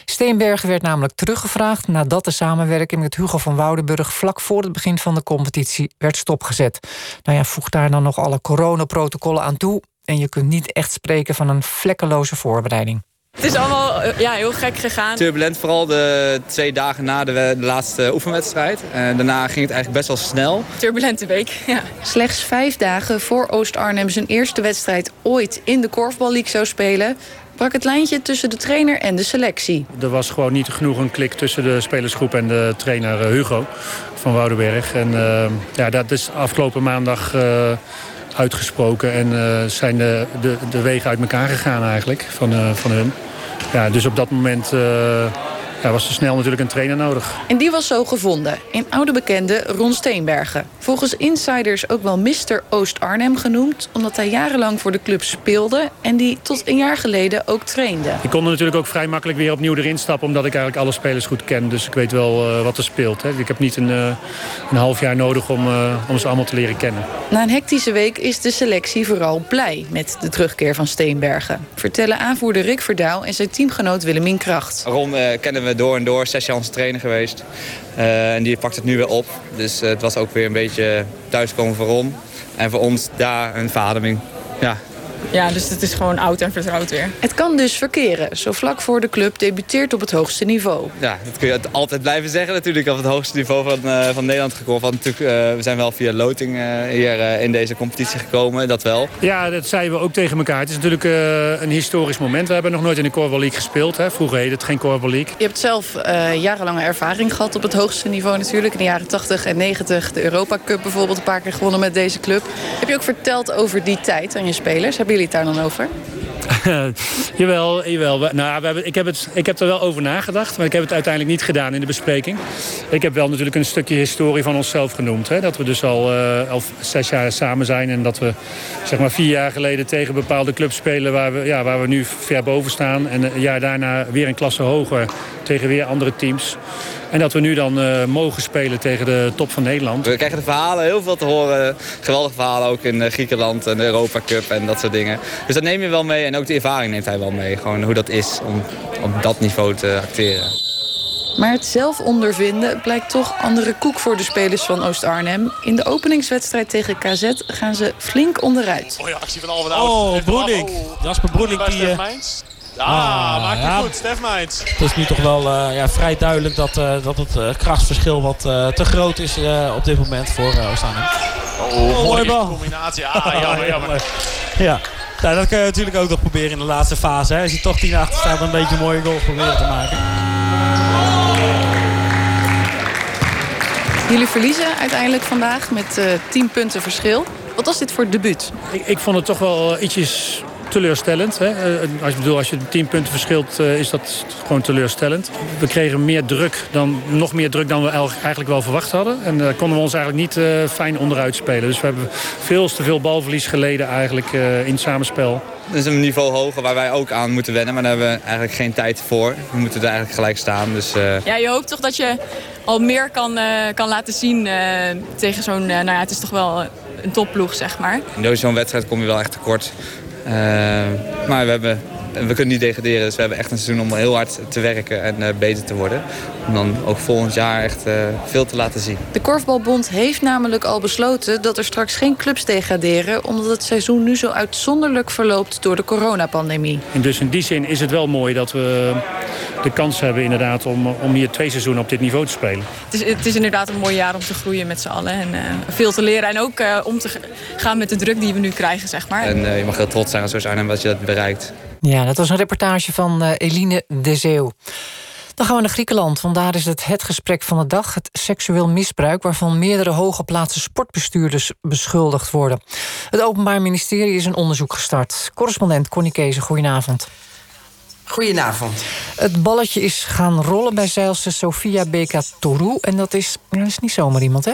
Steenbergen werd namelijk teruggevraagd... nadat de samenwerking met Hugo van Woudenburg... vlak voor het begin van de competitie werd stopgezet. Nou ja, voeg daar dan nog alle coronaprotocollen aan toe... en je kunt niet echt spreken van een vlekkeloze voorbereiding. Het is allemaal ja, heel gek gegaan. Turbulent, vooral de twee dagen na de, de laatste oefenwedstrijd. En daarna ging het eigenlijk best wel snel. Turbulente week, ja. Slechts vijf dagen voor Oost-Arnhem zijn eerste wedstrijd ooit in de Korfbal League zou spelen brak het lijntje tussen de trainer en de selectie. Er was gewoon niet genoeg een klik tussen de spelersgroep en de trainer Hugo van Woudenberg. En uh, ja, dat is afgelopen maandag... Uh, uitgesproken en uh, zijn de, de, de wegen uit elkaar gegaan eigenlijk van, uh, van hun. Ja, dus op dat moment ja, was er snel natuurlijk een trainer nodig. En die was zo gevonden in oude bekende Ron Steenbergen. Volgens insiders ook wel Mr. Oost-Arnhem genoemd... omdat hij jarenlang voor de club speelde en die tot een jaar geleden ook trainde. Ik kon er natuurlijk ook vrij makkelijk weer opnieuw erin stappen... omdat ik eigenlijk alle spelers goed ken, dus ik weet wel uh, wat er speelt. Hè. Ik heb niet een, uh, een half jaar nodig om, uh, om ze allemaal te leren kennen. Na een hectische week is de selectie vooral blij met de terugkeer van Steenbergen. Vertellen aanvoerder Rick Verdouw en zijn teamgenoot Willemien Kracht. Ron kennen we door en door, zes jaar onze trainer geweest. Uh, en die pakt het nu weer op. Dus uh, het was ook weer een beetje thuiskomen voor. En voor ons daar een verademing. Ja, ja, dus het is gewoon oud en vertrouwd weer. Het kan dus verkeren. Zo vlak voor de club debuteert op het hoogste niveau. Ja, dat kun je altijd blijven zeggen natuurlijk. Op het hoogste niveau van, uh, van Nederland gekomen. Want natuurlijk, uh, we zijn wel via loting uh, hier in deze competitie gekomen. Dat wel. Ja, dat zeiden we ook tegen elkaar. Het is natuurlijk een historisch moment. We hebben nog nooit in de Korfbal League gespeeld. Hè. Vroeger heette het geen Korfbal League. Je hebt zelf jarenlange ervaring gehad op het hoogste niveau natuurlijk. In de jaren 80 en 90 de Europa Cup bijvoorbeeld een paar keer gewonnen met deze club. Heb je ook verteld over die tijd aan je spelers? Heb je jullie het daar dan over? [laughs] jawel, jawel. We- Nou, we hebben, ik, heb het, ik heb er wel over nagedacht, maar ik heb het uiteindelijk niet gedaan in de bespreking. Ik heb wel natuurlijk een stukje historie van onszelf genoemd. Hè? Dat we dus al, eh, al zes jaar samen zijn en dat we zeg maar vier jaar geleden tegen bepaalde clubs spelen waar we, ja, waar we nu ver boven staan. En een jaar daarna weer een klasse hoger tegen weer andere teams. En dat we nu dan eh, mogen spelen tegen de top van Nederland. We krijgen de verhalen heel veel te horen. Geweldige verhalen ook in eh, Griekenland en de Europa Cup en dat soort dingen. Dus dat neem je wel mee en ook de ervaring neemt hij wel mee. Gewoon hoe dat is om op dat niveau te acteren. Maar het zelf ondervinden blijkt toch andere koek voor de spelers van Oost-Arnhem. In de openingswedstrijd tegen KZ gaan ze flink onderuit. Oh ja, actie van Alven Oh, Broening. Jasper Broening die... Ah, Ah, maakt het ja. goed. Stef Meijns. Het is nu toch wel eh, ja, vrij duidelijk dat, eh, dat het eh, krachtsverschil wat eh, te groot is eh, op dit moment voor uh, Oost-Arnhem. Oh, mooie bal. combinatie. Ah, jammer, [laughs] jammer. Ja. Nou, dat kun je natuurlijk ook nog proberen in de laatste fase. Hè. Als je toch 10 achter staat, dan een beetje een mooie goal proberen te maken. Jullie verliezen uiteindelijk vandaag met eh 10 punten verschil. Wat was dit voor debuut? Ik, ik vond het toch wel eh, ietsjes teleurstellend. Hè? Eh, Als, je bedoel, als je 10 punten verschilt, eh, is dat gewoon teleurstellend. We kregen meer druk dan, nog meer druk dan we eigenlijk wel verwacht hadden. En daar konden we ons eigenlijk niet eh, fijn onderuit spelen. Dus we hebben veel te veel balverlies geleden eigenlijk eh, in het samenspel. Dat is een niveau hoger waar wij ook aan moeten wennen. Maar daar hebben we eigenlijk geen tijd voor. We moeten er eigenlijk gelijk staan. Dus, eh, Ja, je hoopt toch dat je al meer kan, eh, kan laten zien eh, tegen zo'n... eh, nou ja, het is toch wel een topploeg, zeg maar. in zo'n wedstrijd kom je wel echt tekort. Eh, maar we, hebben, we kunnen niet degraderen. Dus we hebben echt een seizoen om heel hard te werken en eh, beter te worden. Om dan ook volgend jaar echt eh, veel te laten zien. De Korfbalbond heeft namelijk al besloten dat er straks geen clubs degraderen... omdat het seizoen nu zo uitzonderlijk verloopt door de coronapandemie. En dus in die zin is het wel mooi dat we de kans hebben inderdaad om, om hier twee seizoenen op dit niveau te spelen. Het is, het is inderdaad een mooi jaar om te groeien met z'n allen. En eh, veel te leren. En ook eh, om te gaan met de druk die we nu krijgen, zeg maar. En eh, je mag heel trots zijn als Arnhem wat je dat bereikt. Ja, dat was een reportage van eh, Eline de Zeeuw. Dan gaan we naar Griekenland, want daar is het het gesprek van de dag. Het seksueel misbruik waarvan meerdere hooggeplaatste sportbestuurders beschuldigd worden. Het Openbaar Ministerie is een onderzoek gestart. Correspondent Connie Kees, goedenavond. Goedenavond. Het balletje is gaan rollen bij zeilster Sofia Bekatourou. En dat is, ja, dat is niet zomaar iemand, hè?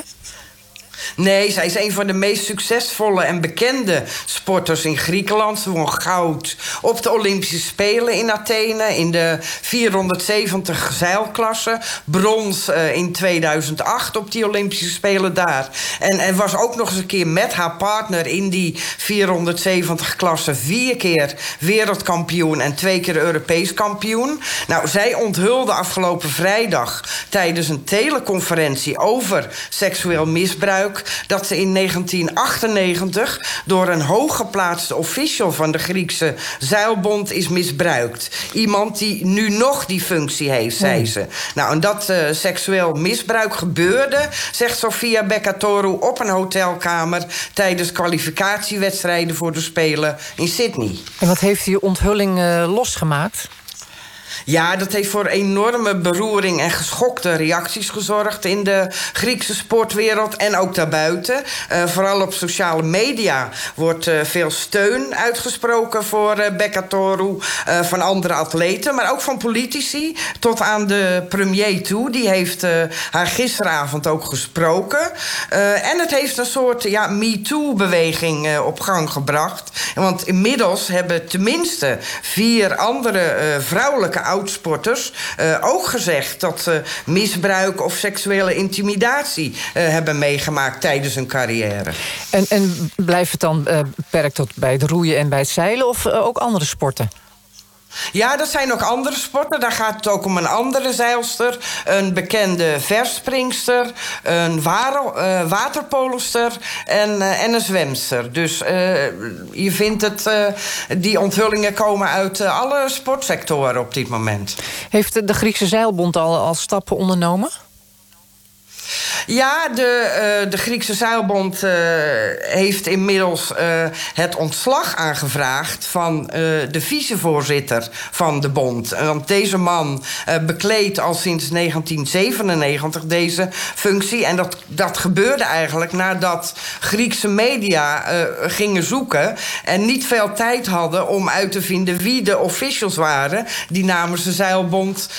Nee, zij is een van de meest succesvolle en bekende sporters in Griekenland. Ze won goud op de Olympische Spelen in Athene in de 470 zeilklasse. Brons eh, in 2008 op die Olympische Spelen daar. En, en was ook nog eens een keer met haar partner in die 470 klasse vier keer wereldkampioen en twee keer Europees kampioen. Nou, zij onthulde afgelopen vrijdag tijdens een teleconferentie over seksueel misbruik dat ze in 1998 door een hooggeplaatste official van de Griekse zeilbond is misbruikt. Iemand die nu nog die functie heeft, zei ze. Nou, en dat eh, seksueel misbruik gebeurde, zegt Sofia Bekatourou op een hotelkamer tijdens kwalificatiewedstrijden voor de Spelen in Sydney. En wat heeft die onthulling eh, losgemaakt? Ja, dat heeft voor enorme beroering en geschokte reacties gezorgd in de Griekse sportwereld en ook daarbuiten. Eh, vooral op sociale media wordt eh, veel steun uitgesproken voor uh, eh, van andere atleten, maar ook van politici tot aan de premier toe. Die heeft haar gisteravond ook gesproken. En het heeft een soort ja, MeToo-beweging op gang gebracht. Want inmiddels hebben tenminste vier andere vrouwelijke oudsporters uh, ook gezegd dat ze misbruik of seksuele intimidatie uh, hebben meegemaakt tijdens hun carrière. En, en blijft het dan beperkt tot bij het roeien en bij het zeilen of ook andere sporten? Ja, dat zijn ook andere sporten. Daar gaat het ook om een andere zeilster. Een bekende verspringster. Een uh, waterpoloster. En, uh, en een zwemster. Dus uh, je vindt het... die onthullingen komen uit alle sportsectoren op dit moment. Heeft de Griekse Zeilbond al, al stappen ondernomen? Ja, de, eh, de Griekse zeilbond eh, heeft inmiddels eh, het ontslag aangevraagd van de vicevoorzitter van de bond. Want deze man bekleedt al sinds 1997 deze functie. En dat, dat gebeurde eigenlijk nadat Griekse media gingen zoeken en niet veel tijd hadden om uit te vinden wie de officials waren die namens de zeilbond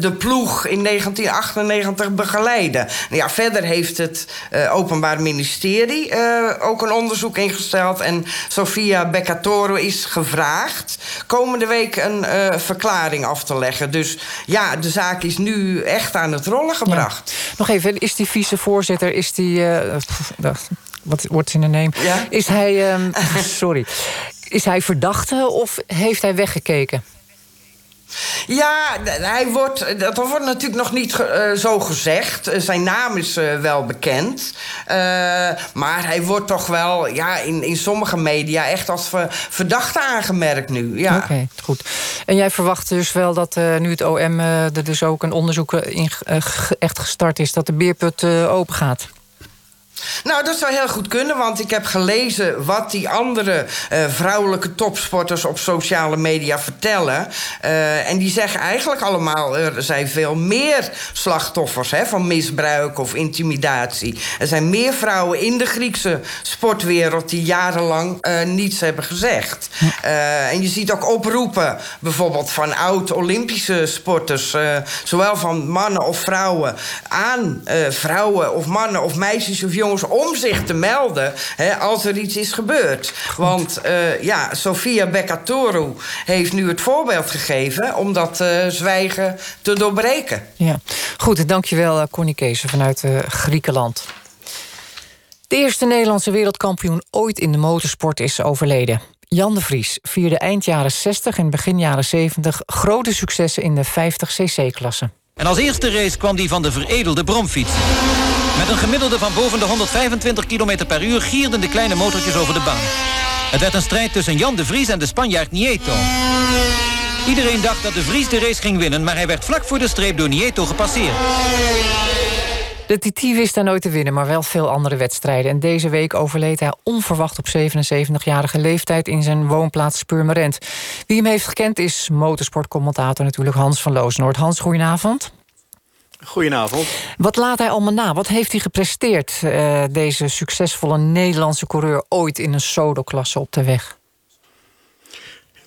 de ploeg in 1998 begeleiden. Nou ja, verder heeft het eh, Openbaar Ministerie eh, ook een onderzoek ingesteld. En Sofia Beccatoro is gevraagd komende week een eh, verklaring af te leggen. Dus ja, de zaak is nu echt aan het rollen gebracht. Nog even, is die vicevoorzitter, is die... wat wordt in de neem? Ja? Is hij... ehm, [laughs] sorry. Is hij verdachte of heeft hij weggekeken? Ja, hij wordt, dat wordt natuurlijk nog niet eh, zo gezegd. Eh, Zijn naam is eh, wel bekend. Maar hij wordt toch wel ja, in, in sommige media echt als ver- verdachte aangemerkt nu. Ja. Oké, goed. En jij verwacht dus wel dat nu het OM er dus ook een onderzoek in, echt gestart is... dat de beerput open gaat? Nou, dat zou heel goed kunnen, want ik heb gelezen wat die andere eh, vrouwelijke topsporters op sociale media vertellen. Eh, en die zeggen eigenlijk allemaal: er zijn veel meer slachtoffers hè, van misbruik of intimidatie. Er zijn meer vrouwen in de Griekse sportwereld die jarenlang eh, niets hebben gezegd. En je ziet ook oproepen, bijvoorbeeld van oud-Olympische sporters, zowel van mannen of vrouwen, aan vrouwen of mannen of meisjes of jongens om zich te melden hè, als er iets is gebeurd. Want eh, ja, Sofia Beccatoro heeft nu het voorbeeld gegeven om dat eh, zwijgen te doorbreken. Ja, goed. Dankjewel, eh, Connie Kees vanuit Griekenland. De eerste Nederlandse wereldkampioen ooit in de motorsport is overleden. Jan de Vries vierde eind jaren 60 en begin jaren 70 grote successen in de 50cc-klasse. En als eerste race kwam die van de veredelde bromfiets. Met een gemiddelde van boven de 125 km per uur gierden de kleine motortjes over de baan. Het werd een strijd tussen Jan de Vries en de Spanjaard Nieto. Iedereen dacht dat de Vries de race ging winnen, maar hij werd vlak voor de streep door Nieto gepasseerd. De TT wist daar nooit te winnen, maar wel veel andere wedstrijden. En deze week overleed hij onverwacht op 77-jarige leeftijd... in zijn woonplaats Purmerend. Wie hem heeft gekend is motorsportcommentator natuurlijk Hans van Loosnoord. Hans, goedenavond. Goedenavond. Wat laat hij allemaal na? Wat heeft hij gepresteerd, eh, deze succesvolle Nederlandse coureur... ooit in een solo-klasse op de weg?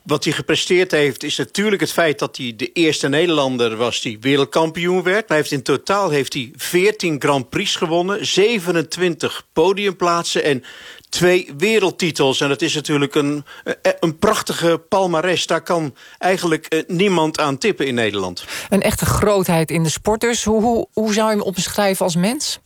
Wat hij gepresteerd heeft is natuurlijk het feit dat hij de eerste Nederlander was die wereldkampioen werd. Hij heeft in totaal heeft hij 14 Grand Prix gewonnen, 27 podiumplaatsen en twee wereldtitels. En dat is natuurlijk een, eh, een prachtige palmares. Daar kan eigenlijk eh, niemand aan tippen in Nederland. Een echte grootheid in de sport dus. Hoe, hoe, zou je hem omschrijven als mens?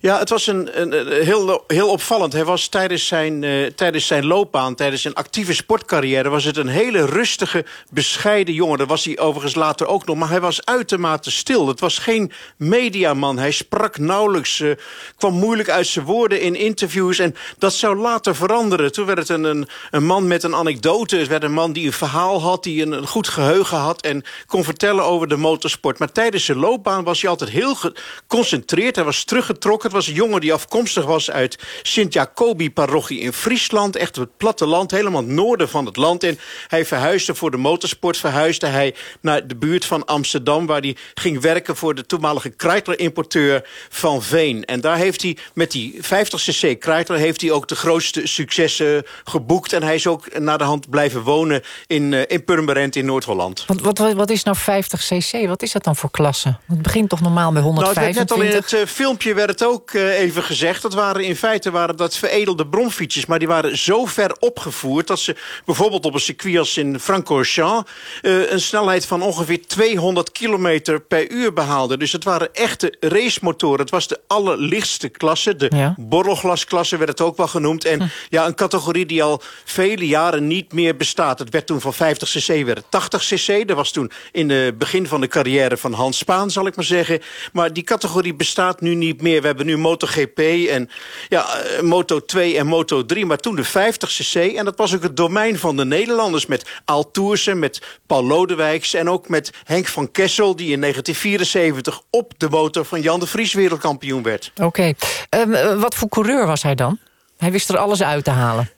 Ja, het was een, een, heel, heel opvallend. Hij was tijdens zijn, eh, tijdens zijn loopbaan, tijdens zijn actieve sportcarrière... was het een hele rustige, bescheiden jongen. Dat was hij overigens later ook nog. Maar hij was uitermate stil. Het was geen mediaman. Hij sprak nauwelijks, eh, kwam moeilijk uit zijn woorden in interviews. En dat zou later veranderen. Toen werd het een, een, een man met een anekdote. Het werd een man die een verhaal had, die een, een goed geheugen had... en kon vertellen over de motorsport. Maar tijdens zijn loopbaan was hij altijd heel geconcentreerd. Hij was teruggetrokken. Het was een jongen die afkomstig was uit Sint-Jacobi-parochie in Friesland. Echt het platteland, helemaal het noorden van het land. En hij verhuisde voor de motorsport, verhuisde hij naar de buurt van Amsterdam... waar hij ging werken voor de toenmalige Kreitler-importeur van Veen. En daar heeft hij met die 50cc Kreitler heeft hij ook de grootste successen geboekt. En hij is ook naar de hand blijven wonen in, uh, in Purmerend in Noord-Holland. Wat, wat, wat is nou 50cc? Wat is dat dan voor klasse? Het begint toch normaal bij 125? Nou, net al in het uh, filmpje werd het ook uh, even gezegd. Dat waren in feite waren dat veredelde bromfietsjes. Maar die waren zo ver opgevoerd... dat ze bijvoorbeeld op een circuit als in Francorchamps... Uh, een snelheid van ongeveer 200 km per uur behaalden. Dus het waren echte racemotoren. Het was de allerlichtste klasse. De ja. borrelglasklasse werd het ook wel genoemd. En hm. ja, een categorie die al vele jaren niet meer bestaat. Het werd toen van 50cc werd 80cc. Dat was toen in het begin van de carrière van Hans Spaan, zal ik maar zeggen. Maar die categorie bestaat nu niet meer. We hebben nu MotoGP en ja, eh, Moto 2 en Moto 3. Maar toen de 50cc. En dat was ook het domein van de Nederlanders. Met Aal Toersen, met Paul Lodewijks en ook met Henk van Kessel... die in 1974 op de motor van Jan de Vries wereldkampioen werd. Oké. Ehm, eh, wat voor coureur was hij dan? Hij wist er alles uit te halen.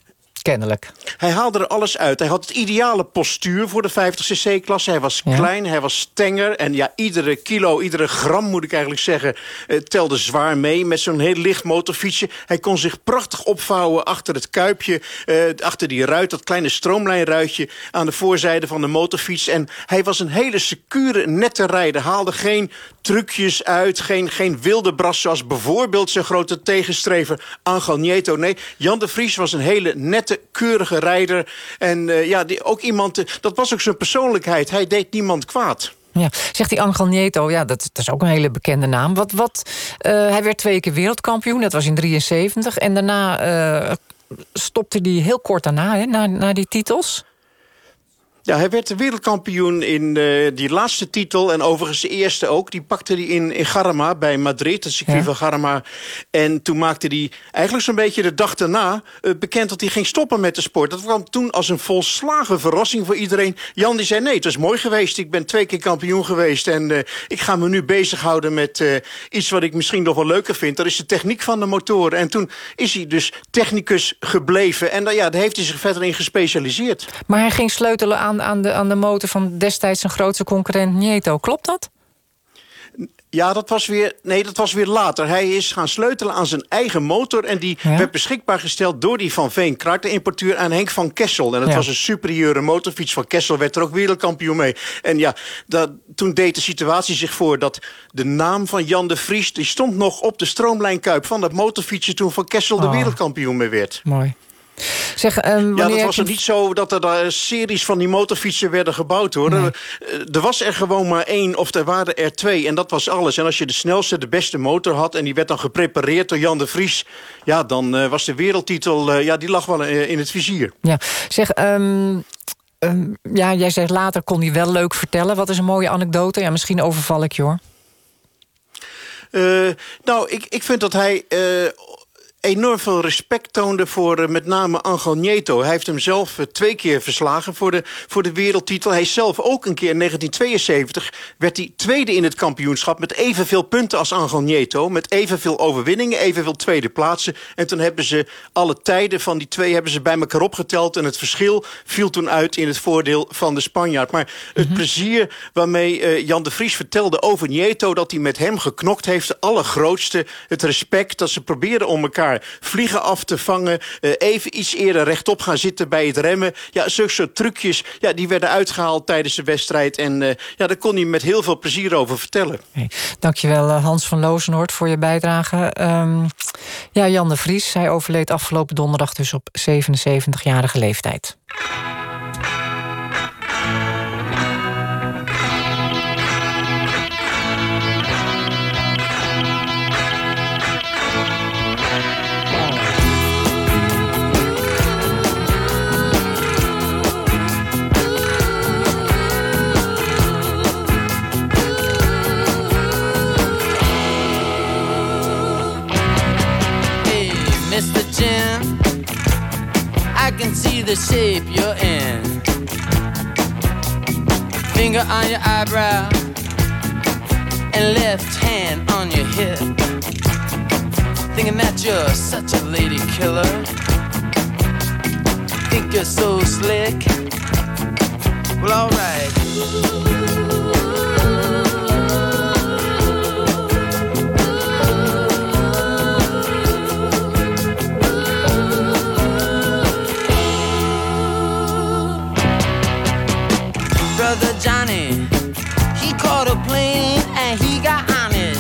Kennelijk. Hij haalde er alles uit. Hij had het ideale postuur voor de 50cc-klasse. Hij was Ja. klein, hij was stenger. En ja, iedere kilo, iedere gram moet ik eigenlijk zeggen... eh, telde zwaar mee met zo'n heel licht motorfietsje. Hij kon zich prachtig opvouwen achter het kuipje... eh, achter die ruit, dat kleine stroomlijnruitje... aan de voorzijde van de motorfiets. En hij was een hele secure, nette rijder. Haalde geen trucjes uit, geen, geen wilde bras... zoals bijvoorbeeld zijn grote tegenstrever Angel Nieto. Nee, Jan de Vries was een hele nette, keurige rijder. En eh, ja, die, ook iemand, eh, dat was ook zijn persoonlijkheid. Hij deed niemand kwaad. Ja, zegt die Angel Nieto, ja, dat, is ook een hele bekende naam. Wat, wat, eh, hij werd twee keer wereldkampioen, dat was in 73. En daarna stopte hij heel kort daarna, hè, na, na die titels. Ja, hij werd wereldkampioen in eh, die laatste titel. En overigens de eerste ook. Die pakte hij in, in Garma bij Madrid, het circuit Ja. van Garma. En toen maakte hij eigenlijk zo'n beetje de dag daarna... eh, bekend dat hij ging stoppen met de sport. Dat kwam toen als een volslagen verrassing voor iedereen. Jan die zei, nee, het is mooi geweest. Ik ben twee keer kampioen geweest. En eh, ik ga me nu bezighouden met iets wat ik misschien nog wel leuker vind. Dat is de techniek van de motoren. En toen is hij dus technicus gebleven. En ja, daar heeft hij zich verder in gespecialiseerd. Maar hij ging sleutelen aan, aan, de, aan de motor van destijds zijn grootste concurrent Nieto. Klopt dat? Ja, dat was weer, nee, dat was weer later. Hij is gaan sleutelen aan zijn eigen motor... en die Ja? werd beschikbaar gesteld door die Van Veen de importeur aan Henk van Kessel. En het Ja. was een superieure motorfiets van Kessel... werd er ook wereldkampioen mee. En ja, dat, toen deed de situatie zich voor... dat de naam van Jan de Vries... die stond nog op de stroomlijnkuip van dat motorfietsje... toen Van Kessel de Oh. wereldkampioen mee werd. Mooi. Zeg, ehm, Ja, dat was er niet zo dat er daar series van die motorfietsen werden gebouwd. hoor. Er, eh, er was er gewoon maar één of er waren er twee. En dat was alles. En als je de snelste, de beste motor had... en die werd dan geprepareerd door Jan de Vries... ja, dan eh, was de wereldtitel, eh, ja, die lag wel in het vizier. Ja, zeg, ehm, ehm, ja, jij zegt later kon hij wel leuk vertellen. Wat is een mooie anekdote? Ja, misschien overval ik je hoor. Nou, ik, ik vind dat hij enorm veel respect toonde voor eh, met name Angel Nieto. Hij heeft hem zelf eh, twee keer verslagen voor de, voor de wereldtitel. Hij zelf ook een keer in 1972 werd hij tweede in het kampioenschap... met evenveel punten als Angel Nieto. Met evenveel overwinningen, evenveel tweede plaatsen. En toen hebben ze alle tijden van die twee hebben ze bij elkaar opgeteld... en het verschil viel toen uit in het voordeel van de Spanjaard. Maar het plezier waarmee eh, Jan de Vries vertelde over Nieto... dat hij met hem geknokt heeft, de allergrootste. Het respect dat ze probeerden om elkaar vliegen af te vangen... eh, even iets eerder rechtop gaan zitten bij het remmen. Ja, zulke soort trucjes, ja, die werden uitgehaald tijdens de wedstrijd. En eh, ja, daar kon hij met heel veel plezier over vertellen. Dankjewel eh, Hans van Lozenoord voor je bijdrage. Ehm, ja, Jan de Vries, hij overleed afgelopen donderdag dus op 77-jarige leeftijd. The shape you're in. Finger on your eyebrow and left hand on your hip. Thinking that you're such a lady killer. Think you're so slick. Well, alright. Brother Johnny, he caught a plane and he got on it.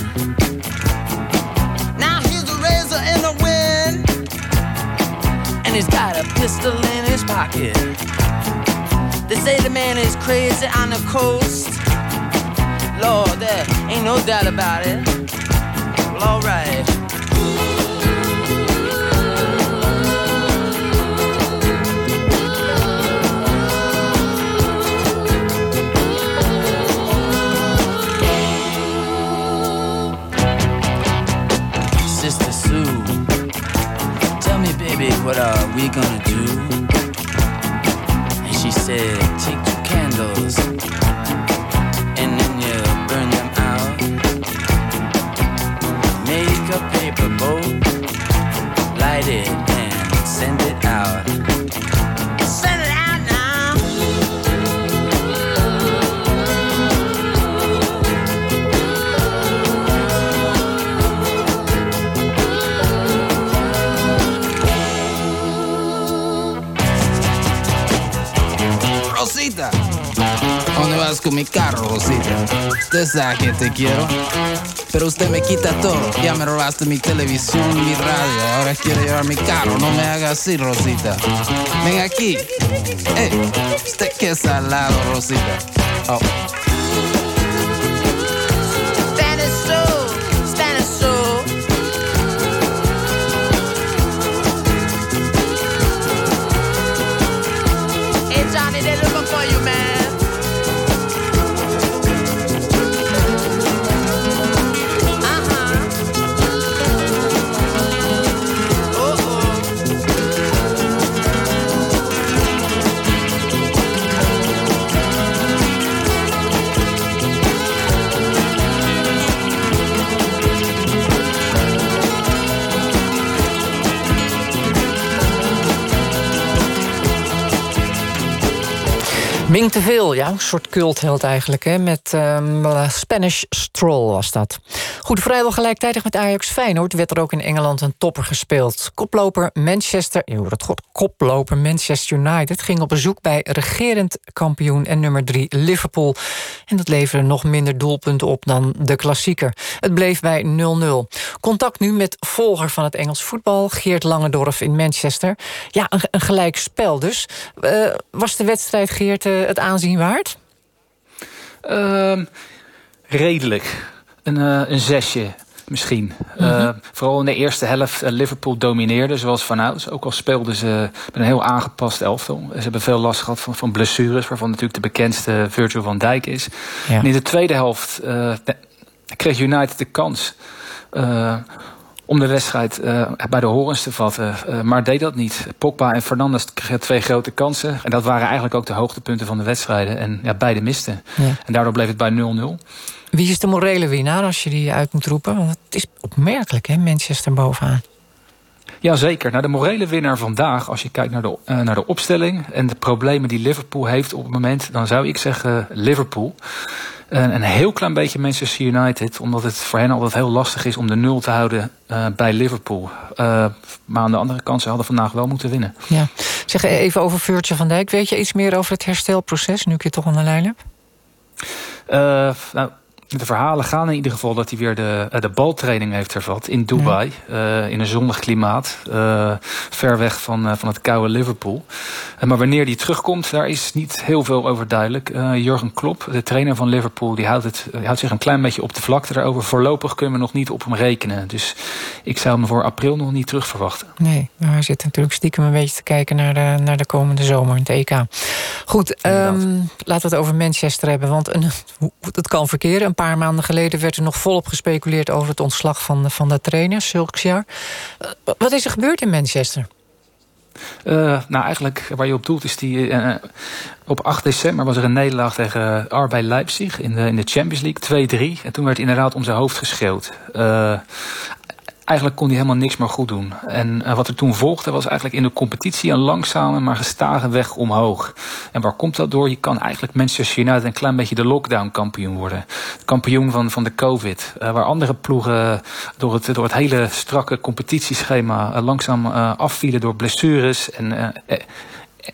Now he's a razor in the wind, and he's got a pistol in his pocket. They say the man is crazy on the coast. Lord, there ain't no doubt about it. Well, alright. baby, what are we gonna do? And she said, take two candles and then you burn them out. Make a paper boat, light it and send it out. ¿Dónde vas con mi carro, Rosita? Usted sabe que te quiero, pero usted me quita todo. Ya me robaste mi televisión mi radio. Ahora quiere llevar mi carro. No me haga así, Rosita. Ven aquí. Eh, usted que es salado, Rosita. Oh. Ming te veel, ja, een soort cultheld eigenlijk. Hè? Met ehm, Spanish Stroll was dat. Goed, vrijwel gelijktijdig met Ajax Feyenoord... werd er ook in Engeland een topper gespeeld. Koploper Manchester, je hoort het goed, koploper Manchester United... ging op bezoek bij regerend kampioen en nummer 3 Liverpool. En dat leverde nog minder doelpunten op dan de klassieker. Het bleef bij 0-0. Contact nu met volger van het Engels voetbal... Geert Langendorf in Manchester. Ja, een, gelijk spel dus. Eh, was de wedstrijd, Geert... eh, het aanzien waard? Ehm, redelijk. Een, eh, een zesje misschien. Eh, vooral in de eerste helft eh, Liverpool domineerde, zoals vanouds. Ook al speelden ze met een heel aangepast elftal. Ze hebben veel last gehad van, van blessures, waarvan natuurlijk de bekendste Virgil van Dijk is. Ja. En in de tweede helft eh, kreeg United de kans. Om de wedstrijd eh, bij de horens te vatten. Eh, maar deed dat niet. Pogba en Fernandes kregen twee grote kansen. En dat waren eigenlijk ook de hoogtepunten van de wedstrijden. En ja, beide misten. Ja. En daardoor bleef het bij 0-0. Wie is de morele winnaar als je die uit moet roepen? Want het is opmerkelijk, hè, Manchester bovenaan. Jazeker. Nou, de morele winnaar vandaag, als je kijkt naar de, eh, naar de opstelling en de problemen die Liverpool heeft op het moment, dan zou ik zeggen Liverpool. En een heel klein beetje Manchester United, omdat het voor hen altijd heel lastig is om de nul te houden eh, bij Liverpool. Eh, maar aan de andere kant, ze hadden vandaag wel moeten winnen. Ja. Zeg even over Virgil van Dijk. Weet je iets meer over het herstelproces, nu ik je toch aan de lijn heb? Eh, nou, de verhalen gaan in ieder geval dat hij weer de, eh, de baltraining heeft hervat in Dubai. eh, in een zonnig klimaat. eh, ver weg van, van het koude Liverpool. Maar wanneer hij terugkomt, daar is niet heel veel over duidelijk. Jurgen Klopp, de trainer van Liverpool, die houdt, het, die houdt zich een klein beetje op de vlakte daarover. Voorlopig kunnen we nog niet op hem rekenen. Dus ik zou hem voor april nog niet terug verwachten. Nee, maar hij zit natuurlijk stiekem een beetje te kijken naar de, naar de komende zomer in het EK. Goed, ehm, laten we het over Manchester hebben. Want een, [laughs] het kan verkeren. Een paar maanden geleden werd er nog volop gespeculeerd over het ontslag van, van de trainer, Solskjaer. Eh, Wat is er gebeurd in Manchester? Eh, nou, eigenlijk waar je op doelt is die... eh, op 8 december was er een nederlaag tegen RB Leipzig in de, in de Champions League, 2-3. En toen werd inderdaad om zijn hoofd geschreeuwd. Eh, eigenlijk kon hij helemaal niks meer goed doen. En wat er toen volgde was eigenlijk in de competitie een langzame maar gestage weg omhoog. En waar komt dat door? Je kan eigenlijk Manchester United een klein beetje de lockdown kampioen worden. Kampioen van, van de COVID. Eh, waar andere ploegen door het, door het hele strakke competitieschema eh, langzaam eh, afvielen door blessures en...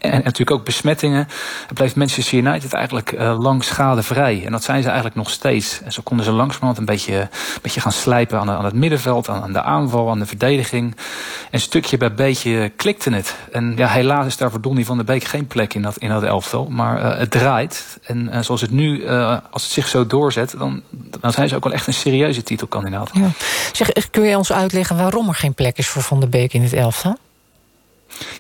en, natuurlijk ook besmettingen. bleef Manchester United eigenlijk eh, lang schadevrij. En dat zijn ze eigenlijk nog steeds. En zo konden ze langzamerhand een beetje, een beetje gaan slijpen aan, aan het middenveld, aan, aan de aanval, aan de verdediging. En stukje bij beetje klikte het. En ja, helaas is daar voor Donny van der Beek geen plek in dat, in dat elftal. Maar eh, het draait. En eh, zoals het nu, als het zich zo doorzet, dan, dan zijn ze ook wel echt een serieuze titelkandidaat. Ja. Zeg, kun je ons uitleggen waarom er geen plek is voor Van der Beek in het elftal?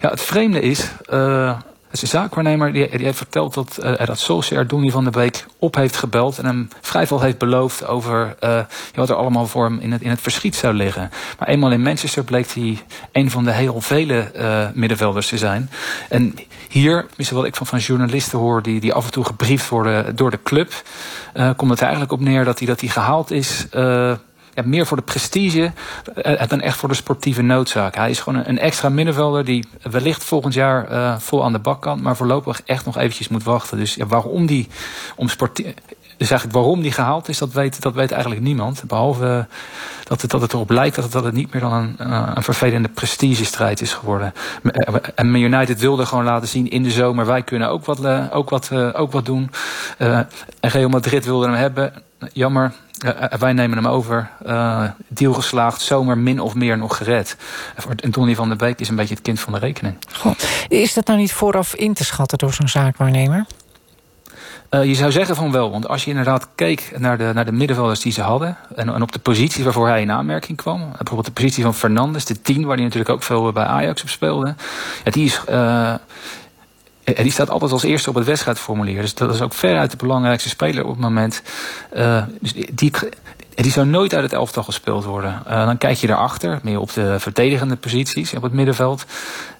Ja, het vreemde is, eh, het is een zaakwaarnemer die, die heeft verteld dat, eh dat Solskjaer Donny van der Beek op heeft gebeld en hem vrij veel heeft beloofd over ja, wat er allemaal voor hem in het, in het verschiet zou liggen. Maar eenmaal in Manchester bleek hij een van de heel vele eh, middenvelders te zijn. En hier, tenminste wat ik van, van journalisten hoor... Die, die af en toe gebriefd worden door de club... Uh, komt het eigenlijk op neer dat hij dat die gehaald is... Meer voor de prestige uh, dan echt voor de sportieve noodzaak. Hij is gewoon een, extra middenvelder die wellicht volgend jaar uh, vol aan de bak kan, maar voorlopig echt nog eventjes moet wachten. Dus ja, waarom die om sportief. Dus eigenlijk waarom die gehaald is, dat weet, dat weet eigenlijk niemand. Behalve dat het, dat het erop lijkt dat het, dat het niet meer dan een, een vervelende prestigestrijd is geworden. En Man United wilde gewoon laten zien in de zomer, wij kunnen ook wat, ook wat, ook wat doen. En Real Madrid wilde hem hebben. Jammer, wij nemen hem over. Deal geslaagd, zomer min of meer nog gered. En Donny van der Beek is een beetje het kind van de rekening. Is dat nou niet vooraf in te schatten door zo'n zaakwaarnemer? Uh, je zou zeggen van wel, want als je inderdaad keek naar de, naar de middenvelders die ze hadden... En, en op de positie waarvoor hij in aanmerking kwam... bijvoorbeeld de positie van Fernandes, de 10... waar hij natuurlijk ook veel bij Ajax op speelde... Ja, die is... Uh, en die staat altijd als eerste op het wedstrijdformulier. Dus dat is ook veruit de belangrijkste speler op het moment. Uh, dus die, die zou nooit uit het elftal gespeeld worden. Uh, dan kijk je daarachter, meer op de verdedigende posities op het middenveld.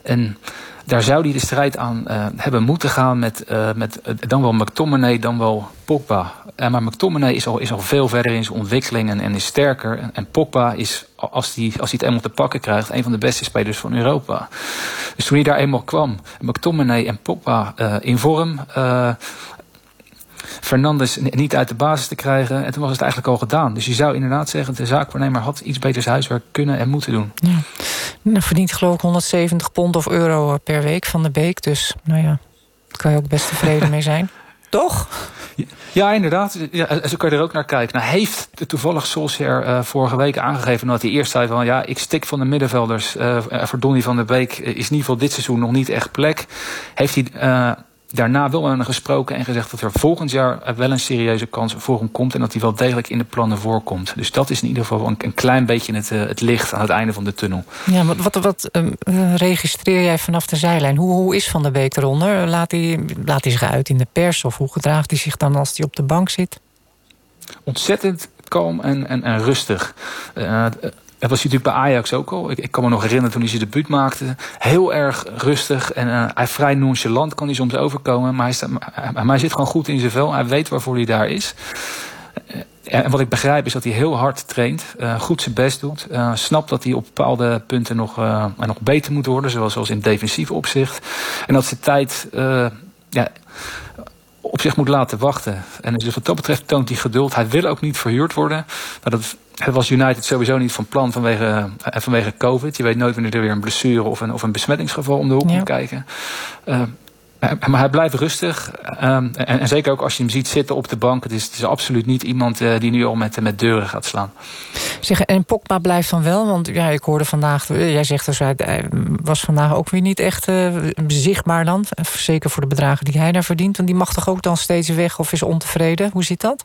En daar zou hij de strijd aan uh, hebben moeten gaan met, uh, met dan wel McTominay, dan wel Pogba. Maar McTominay is al, is al veel verder in zijn ontwikkeling en, is sterker. En, en Pogba is, als hij als het eenmaal te pakken krijgt, een van de beste spelers van Europa. Dus toen hij daar eenmaal kwam, McTominay en Pogba in vorm... Fernandes niet uit de basis te krijgen. En toen was het eigenlijk al gedaan. Dus je zou inderdaad zeggen, de zaakwaarnemer had iets beters huiswerk kunnen en moeten doen. Ja. Nou, verdient geloof ik 170 pond of euro per week van de Beek. Dus nou ja, daar kan je ook best tevreden mee zijn. [laughs] Toch? Ja, inderdaad. Ja, zo kan je er ook naar kijken. Nou, heeft toevallig Solskjaer uh, vorige week aangegeven... dat hij eerst zei van... ja, ik stik van de middenvelders. Uh, voor Donny van der Beek is in ieder geval dit seizoen nog niet echt plek. Heeft hij... Uh, daarna wel hem gesproken en gezegd dat er volgend jaar wel een serieuze kans voor hem komt. En dat hij wel degelijk in de plannen voorkomt. Dus dat is in ieder geval een, een klein beetje het, uh, het licht aan het einde van de tunnel. Ja, wat, wat, wat uh, registreer jij vanaf de zijlijn? Hoe, hoe is Van der Beek eronder? Laat hij, laat hij zich uit in de pers? Of hoe gedraagt hij zich dan als hij op de bank zit? Ontzettend kalm en, en, en rustig. Uh, dat was natuurlijk bij Ajax ook al. Ik, ik kan me nog herinneren toen hij zijn debuut maakte. Heel erg rustig en uh, hij vrij nonchalant kan hij soms overkomen. Maar hij, staat, maar hij zit gewoon goed in zijn vel. Hij weet waarvoor hij daar is. En wat ik begrijp is dat hij heel hard traint, goed zijn best doet. Snapt dat hij op bepaalde punten nog, uh, nog beter moet worden, zoals, zoals in defensief opzicht. En dat zijn tijd ja, op zich moet laten wachten. En dus wat dat betreft toont hij geduld. Hij wil ook niet verhuurd worden. Maar dat, het was United sowieso niet van plan vanwege, vanwege COVID. Je weet nooit wanneer er weer een blessure of een, of een besmettingsgeval om de hoek ja. moet kijken. Uh, maar hij blijft rustig. Um, en, en, zeker ook als je hem ziet zitten op de bank. Het is, het is absoluut niet iemand uh, die nu al met, met deuren gaat slaan. Zeg, en Pogba blijft dan wel? Want ja, ik hoorde vandaag... Jij zegt dus, hij was vandaag ook weer niet echt uh, zichtbaar dan. Zeker voor de bedragen die hij daar verdient. Want die mag toch ook dan steeds weg of is ontevreden? Hoe zit dat?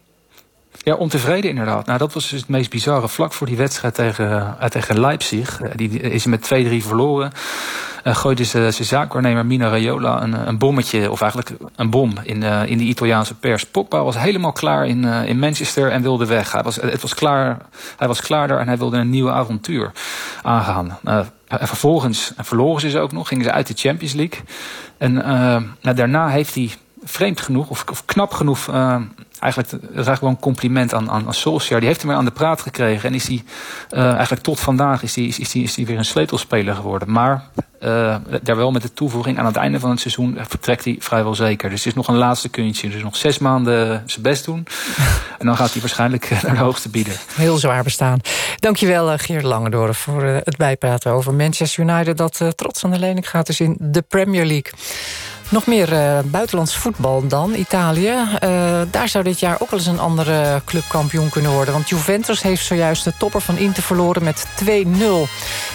Ja, ontevreden inderdaad. Nou, dat was dus het meest bizarre. Vlak voor die wedstrijd tegen, uh, tegen Leipzig. Uh, die is met 2-3 verloren. Uh, gooide zijn zaakwaarnemer Mina Raiola een, een bommetje, of eigenlijk een bom, in, in de Italiaanse pers. Pogba was helemaal klaar in, in Manchester en wilde weg. Hij was, het was klaar, hij was klaar daar en hij wilde een nieuwe avontuur aangaan. en vervolgens verloren ze ze ook nog, gingen ze uit de Champions League. En nou, daarna heeft hij vreemd genoeg, of, of knap genoeg eigenlijk, dat is eigenlijk wel een compliment aan, aan, aan Solskjaer. Die heeft hem weer aan de praat gekregen. En is hij uh, eigenlijk tot vandaag is die, is, is, die, is die weer een sleutelspeler geworden. Maar uh, daar wel met de toevoeging aan het einde van het seizoen vertrekt hij vrijwel zeker. Dus het is nog een laatste kuntje. Dus nog zes maanden zijn best doen. [laughs] en dan gaat hij waarschijnlijk naar de hoogste bieden. Heel zwaar bestaan. Dankjewel Geert Langedoren voor het bijpraten over Manchester United... dat trots aan de lening gaat dus in de Premier League. Nog meer uh, buitenlands voetbal dan, Italië. Uh, daar zou dit jaar ook wel eens een andere club kampioen kunnen worden. Want Juventus heeft zojuist de topper van Inter verloren met 2-0.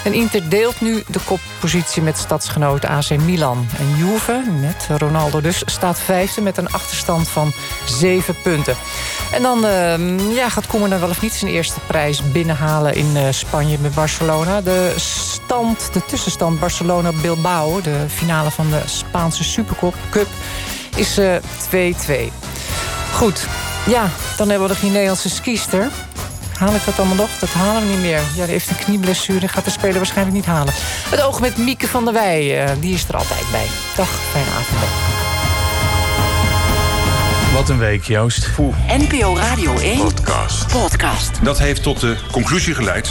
En Inter deelt nu de koppositie met stadsgenoot AC Milan. En Juve, met Ronaldo dus, staat vijfde met een achterstand van 7 punten. En dan uh, ja, gaat Koeman wel of niet zijn eerste prijs binnenhalen in Spanje met Barcelona. De stand, de tussenstand Barcelona-Bilbao, de finale van de Spaanse Super Cup is 2-2. Uh, Goed, ja, dan hebben we nog die Nederlandse skiester. Haal ik dat allemaal nog? Dat halen we niet meer. Ja, die heeft een knieblessure. Gaat de speler waarschijnlijk niet halen. Het oog met Mieke van der Wij. eh, die is er altijd bij. Dag, fijne avond. Wat een week, Joost. NPO Radio 1 Podcast. podcast. Dat heeft tot de conclusie geleid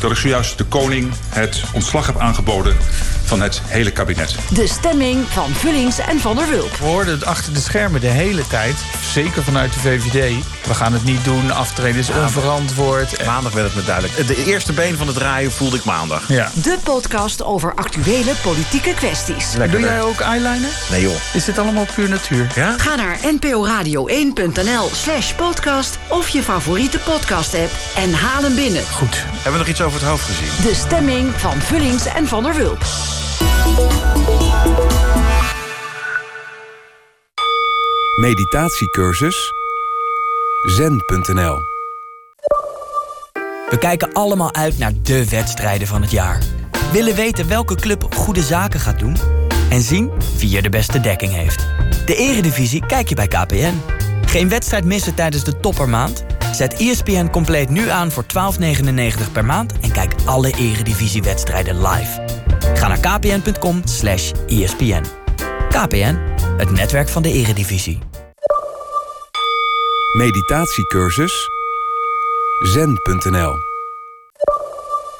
dat ik zojuist de koning het ontslag heb aangeboden van het hele kabinet. De stemming van Vullings en Van der Wulp. We hoorden het achter de schermen de hele tijd. Zeker vanuit de VVD. We gaan het niet doen. Aftreden is onverantwoord. Maandag werd het me duidelijk. De eerste been van het draaien voelde ik maandag. Ja. De podcast over actuele politieke kwesties. Doe jij ook eyeliner? Nee joh. Is dit allemaal puur natuur? Ja? Ga naar nporadio1.nl slash podcast of je favoriete podcast app en haal hem binnen. Goed. Hebben we nog iets over het hoofd gezien? De stemming van Vullings en Van der Wulp. Meditatiecursus zen.nl We kijken allemaal uit naar de wedstrijden van het jaar. Willen weten welke club goede zaken gaat doen? En zien wie er de beste dekking heeft. De eredivisie kijk je bij KPN. Geen wedstrijd missen tijdens de toppermaand? Zet ESPN compleet nu aan voor 12,99 per maand... en kijk alle eredivisiewedstrijden live. Ga naar kpn.com slash E ESPN. KPN, het netwerk van de eredivisie. Meditatiecursus zen.nl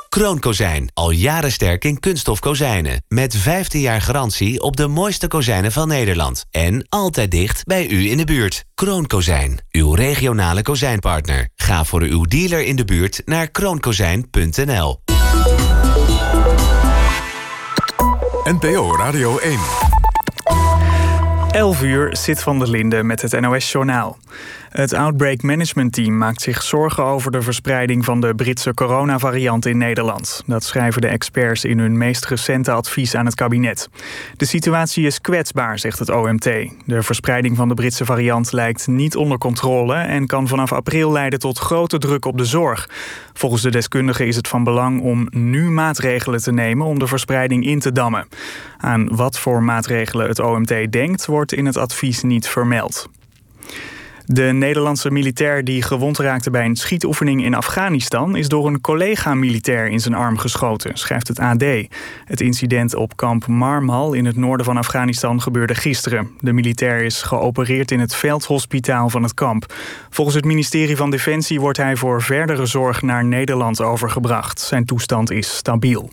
Kroonkozijn. Al jaren sterk in kunststof kozijnen. Met 15 jaar garantie op de mooiste kozijnen van Nederland. En altijd dicht bij u in de buurt. Kroonkozijn. Uw regionale kozijnpartner. Ga voor uw dealer in de buurt naar kroonkozijn.nl. NPO Radio 1 11 uur zit van der Linden met het NOS-journaal. Het Outbreak Management Team maakt zich zorgen over de verspreiding van de Britse coronavariant in Nederland. Dat schrijven de experts in hun meest recente advies aan het kabinet. De situatie is kwetsbaar, zegt het OMT. De verspreiding van de Britse variant lijkt niet onder controle en kan vanaf april leiden tot grote druk op de zorg. Volgens de deskundigen is het van belang om nu maatregelen te nemen om de verspreiding in te dammen. Aan wat voor maatregelen het OMT denkt, wordt in het advies niet vermeld. De Nederlandse militair die gewond raakte bij een schietoefening in Afghanistan is door een collega-militair in zijn arm geschoten, schrijft het AD. Het incident op kamp Marmal in het noorden van Afghanistan gebeurde gisteren. De militair is geopereerd in het veldhospitaal van het kamp. Volgens het ministerie van Defensie wordt hij voor verdere zorg naar Nederland overgebracht. Zijn toestand is stabiel.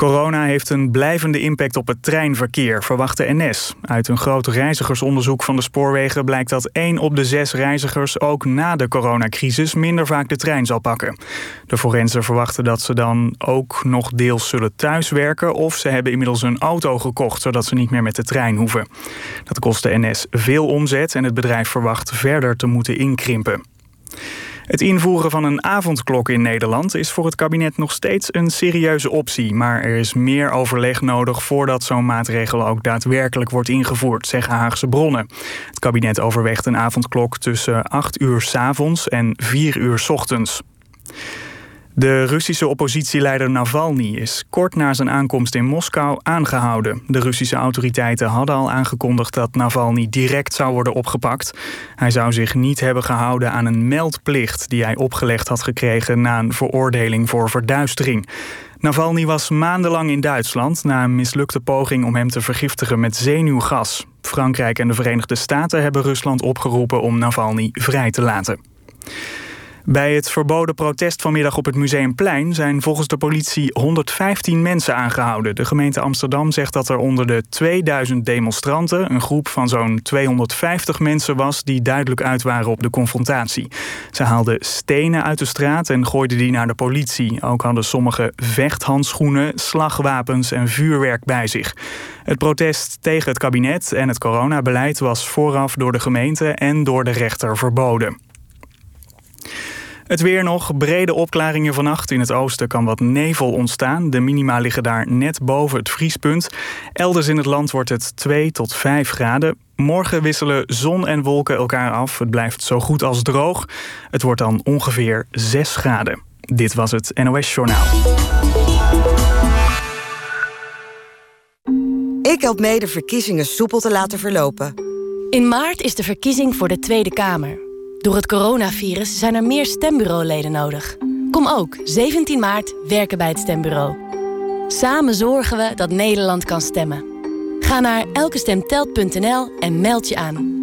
Corona heeft een blijvende impact op het treinverkeer, verwacht de NS. Uit een groot reizigersonderzoek van de spoorwegen blijkt dat 1 op de 6 reizigers ook na de coronacrisis minder vaak de trein zal pakken. De forensen verwachten dat ze dan ook nog deels zullen thuiswerken of ze hebben inmiddels een auto gekocht zodat ze niet meer met de trein hoeven. Dat kost de NS veel omzet en het bedrijf verwacht verder te moeten inkrimpen. Het invoeren van een avondklok in Nederland is voor het kabinet nog steeds een serieuze optie. Maar er is meer overleg nodig voordat zo'n maatregel ook daadwerkelijk wordt ingevoerd, zeggen Haagse bronnen. Het kabinet overweegt een avondklok tussen 8 uur 's avonds en 4 uur 's ochtends. De Russische oppositieleider Navalny is kort na zijn aankomst in Moskou aangehouden. De Russische autoriteiten hadden al aangekondigd dat Navalny direct zou worden opgepakt. Hij zou zich niet hebben gehouden aan een meldplicht die hij opgelegd had gekregen na een veroordeling voor verduistering. Navalny was maandenlang in Duitsland na een mislukte poging om hem te vergiftigen met zenuwgas. Frankrijk en de Verenigde Staten hebben Rusland opgeroepen om Navalny vrij te laten. Bij het verboden protest vanmiddag op het Museumplein zijn volgens de politie 115 mensen aangehouden. De gemeente Amsterdam zegt dat er onder de 2000 demonstranten een groep van zo'n 250 mensen was die duidelijk uit waren op de confrontatie. Ze haalden stenen uit de straat en gooiden die naar de politie. Ook hadden sommigen vechthandschoenen, slagwapens en vuurwerk bij zich. Het protest tegen het kabinet en het coronabeleid was vooraf door de gemeente en door de rechter verboden. Het weer nog. Brede opklaringen vannacht. In het oosten kan wat nevel ontstaan. De minima liggen daar net boven het vriespunt. Elders in het land wordt het 2 tot 5 graden. Morgen wisselen zon en wolken elkaar af. Het blijft zo goed als droog. Het wordt dan ongeveer 6 graden. Dit was het NOS Journaal. Ik help mee de verkiezingen soepel te laten verlopen. In maart is de verkiezing voor de Tweede Kamer. Door het coronavirus zijn er meer stembureauleden nodig. Kom ook 17 maart werken bij het stembureau. Samen zorgen we dat Nederland kan stemmen. Ga naar elkestemtelt.nl en meld je aan.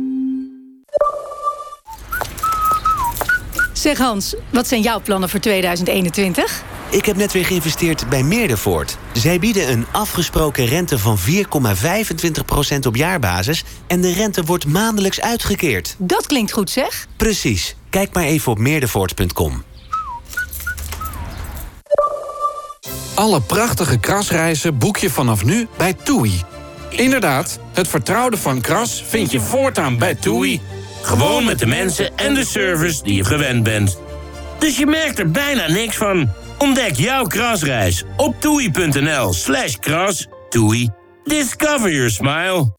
Zeg Hans, wat zijn jouw plannen voor 2021? Ik heb net weer geïnvesteerd bij Meerdervoort. Zij bieden een afgesproken rente van 4,25% op jaarbasis... en de rente wordt maandelijks uitgekeerd. Dat klinkt goed, zeg. Precies. Kijk maar even op meerdervoort.com. Alle prachtige krasreizen boek je vanaf nu bij TUI. Inderdaad, het vertrouwde van Kras vind je voortaan bij TUI. Gewoon met de mensen en de service die je gewend bent. Dus je merkt er bijna niks van. Ontdek jouw krasreis op toei.nl slash kras. Toei. Discover your smile.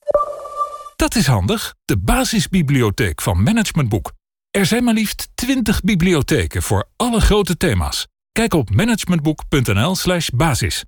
Dat is handig. De basisbibliotheek van Management Boek. Er zijn maar liefst 20 bibliotheken voor alle grote thema's. Kijk op managementboek.nl slash basis.